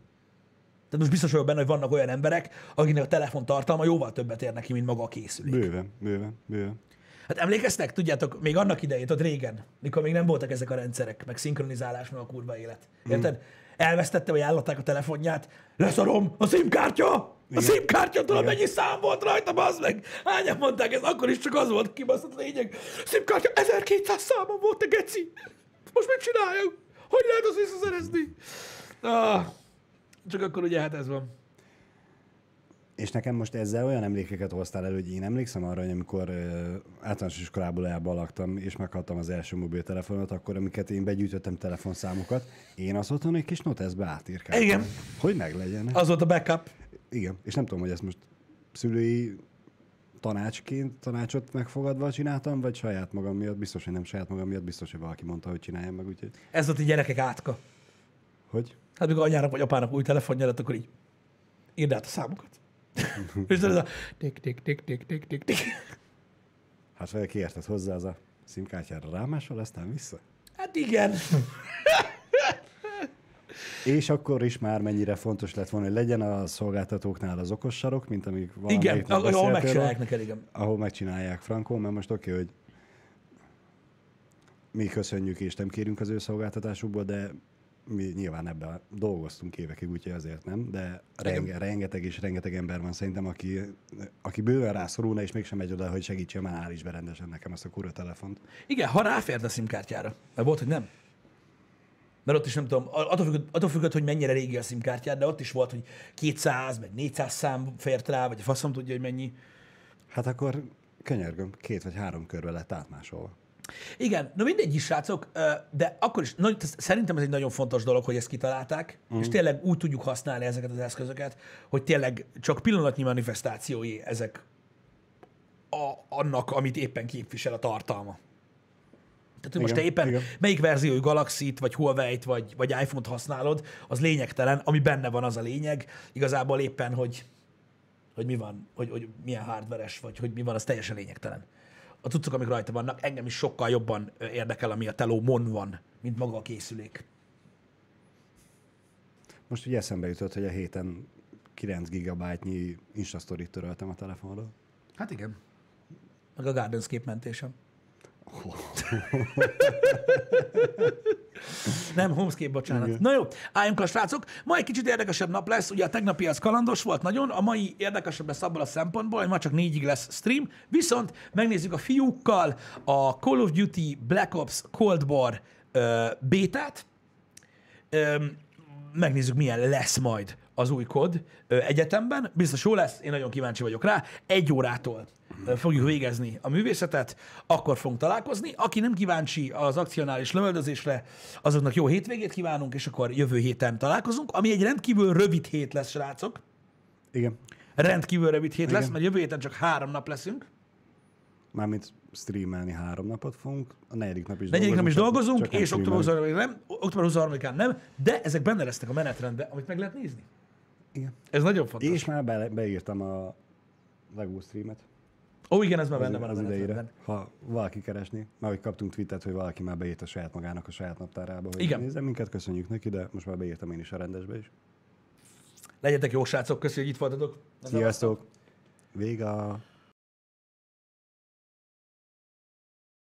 Tehát most biztos vagyok benne, hogy vannak olyan emberek, akiknek a telefon tartalma jóval többet ér neki, mint maga a készülék. Bőven, bőven, bőven. Hát emlékeztek, tudjátok, még annak idején, ott régen, mikor még nem voltak ezek a rendszerek, meg szinkronizálás, meg a kurva élet. Érted? Elvesztette, vagy ellopták a telefonját, leszarom, a SIM-kártya! A Igen. SIM-kártya, tudod, mennyi szám volt rajta, bazd meg? Hányan mondták, ez akkor is csak az volt kibaszott lényeg. SIM-kártya 1200 számon volt, te geci! Most mit csináljak? Hogy lehet azt visszaszerezni? Ah, csak akkor ugye hát ez van. És nekem most ezzel olyan emlékeket hoztál elő, hogy én emlékszem arra, hogy amikor általános iskolából elbalagtam, és megkaptam az első mobiltelefonot, akkor amiket én begyűjtöttem telefonszámokat, én azt otthon egy kis noteszbe átírkáltam. Igen. Hogy meglegyen. Az volt a backup. Igen. És nem tudom, hogy ezt most szülői tanácsként, tanácsot megfogadva csináltam, vagy saját magam miatt, biztos, hogy nem saját magam miatt, biztos, hogy valaki mondta, hogy csináljam meg, úgyhogy... Ez volt a gyerekek átka. Hogy? Hát mikor anyának vagy apának új telefonja lett, akkor így írd át a számokat. És ez a tik, tik, tik, tik, tik, tik, tik. Hát fel kiérted hozzá az a szimkártyára rámásol, aztán vissza. Hát igen. És akkor is már mennyire fontos lett volna, hogy legyen a szolgáltatóknál az okos sarok, mint amik Igen, ahol megcsinálják neked, igen. Ahol megcsinálják Frankó, mert most oké, hogy mi köszönjük és nem kérünk az ő szolgáltatásukból, de mi nyilván ebben dolgoztunk évekig, úgyhogy azért nem, de renge, rengeteg és rengeteg ember van szerintem, aki, aki bőven rászorulna, és mégsem megy oda, hogy segítsen, már állíts be rendesen nekem ezt a kurva telefont. Igen, ha ráfért a szimkártyára. Mert volt, hogy nem. Mert ott is nem tudom, attól függött, attól függött, hogy mennyire régi a szimkártyád, de ott is volt, hogy 200, meg 400 szám fért rá, vagy a faszom tudja, hogy mennyi. Hát akkor könyörgöm, két vagy három körbe lett átmásolva. Igen, na mindegy is, srácok, de akkor is, nagy, szerintem ez egy nagyon fontos dolog, hogy ezt kitalálták, mm. és tényleg úgy tudjuk használni ezeket az eszközöket, hogy tényleg csak pillanatnyi manifestációi ezek a, annak, amit éppen képvisel a tartalma. Tehát, hogy most te Igen, éppen igen. melyik verziói Galaxy-t, vagy Huawei-t, vagy, vagy iPhone-t használod, az lényegtelen, ami benne van, az a lényeg. Igazából éppen, hogy, hogy mi van, hogy, hogy milyen hardveres, vagy hogy mi van, az teljesen lényegtelen. A cuccok, amik rajta vannak, engem is sokkal jobban érdekel, ami a telómon van, mint maga a készülék. Most ugye eszembe jutott, hogy a héten 9 gigabájtnyi Instastory-t töröltem a telefonról. Hát igen. Meg a Gardenscape mentésem. Nem, Homescape, bocsánat. Igen. Na jó, álljunk a srácok. Ma egy kicsit érdekesebb nap lesz, ugye a tegnapi az kalandos volt nagyon, a mai érdekesebb lesz abból a szempontból, hogy ma csak négyig lesz stream, viszont megnézzük a fiúkkal a Call of Duty Black Ops Cold War ö, bétát, Öm, megnézzük, milyen lesz majd az új kod egyetemben. Biztos jó lesz, én nagyon kíváncsi vagyok rá. Egy órától fogjuk végezni a művészetet, akkor fogunk találkozni. Aki nem kíváncsi az akcionális lövöldözésre, azoknak jó hétvégét kívánunk, és akkor jövő héten találkozunk, ami egy rendkívül rövid hét lesz, srácok. Igen. Rendkívül rövid hét lesz, Igen. mert jövő héten csak három nap leszünk. Mármint streamelni három napot fogunk, a negyedik nap is Negyedik nap is dolgozunk, és október streamelünk. 23 nem, október 23-án nem, de ezek benne lesznek a menetrendben, amit meg lehet nézni. Igen. Ez nagyon fontos. És már be, beírtam a Lego streamet Ó, igen, ez már az, benne van az a idejére. menetrendben. Ha valaki keresni, már hogy kaptunk tweetet, hogy valaki már beírta saját magának a saját naptárába, hogy Igen. nézze minket, köszönjük neki, de most már beírtam én is a rendesbe is. Legyetek jó srácok, köszönjük, hogy itt voltatok. Sziasztok! Vége!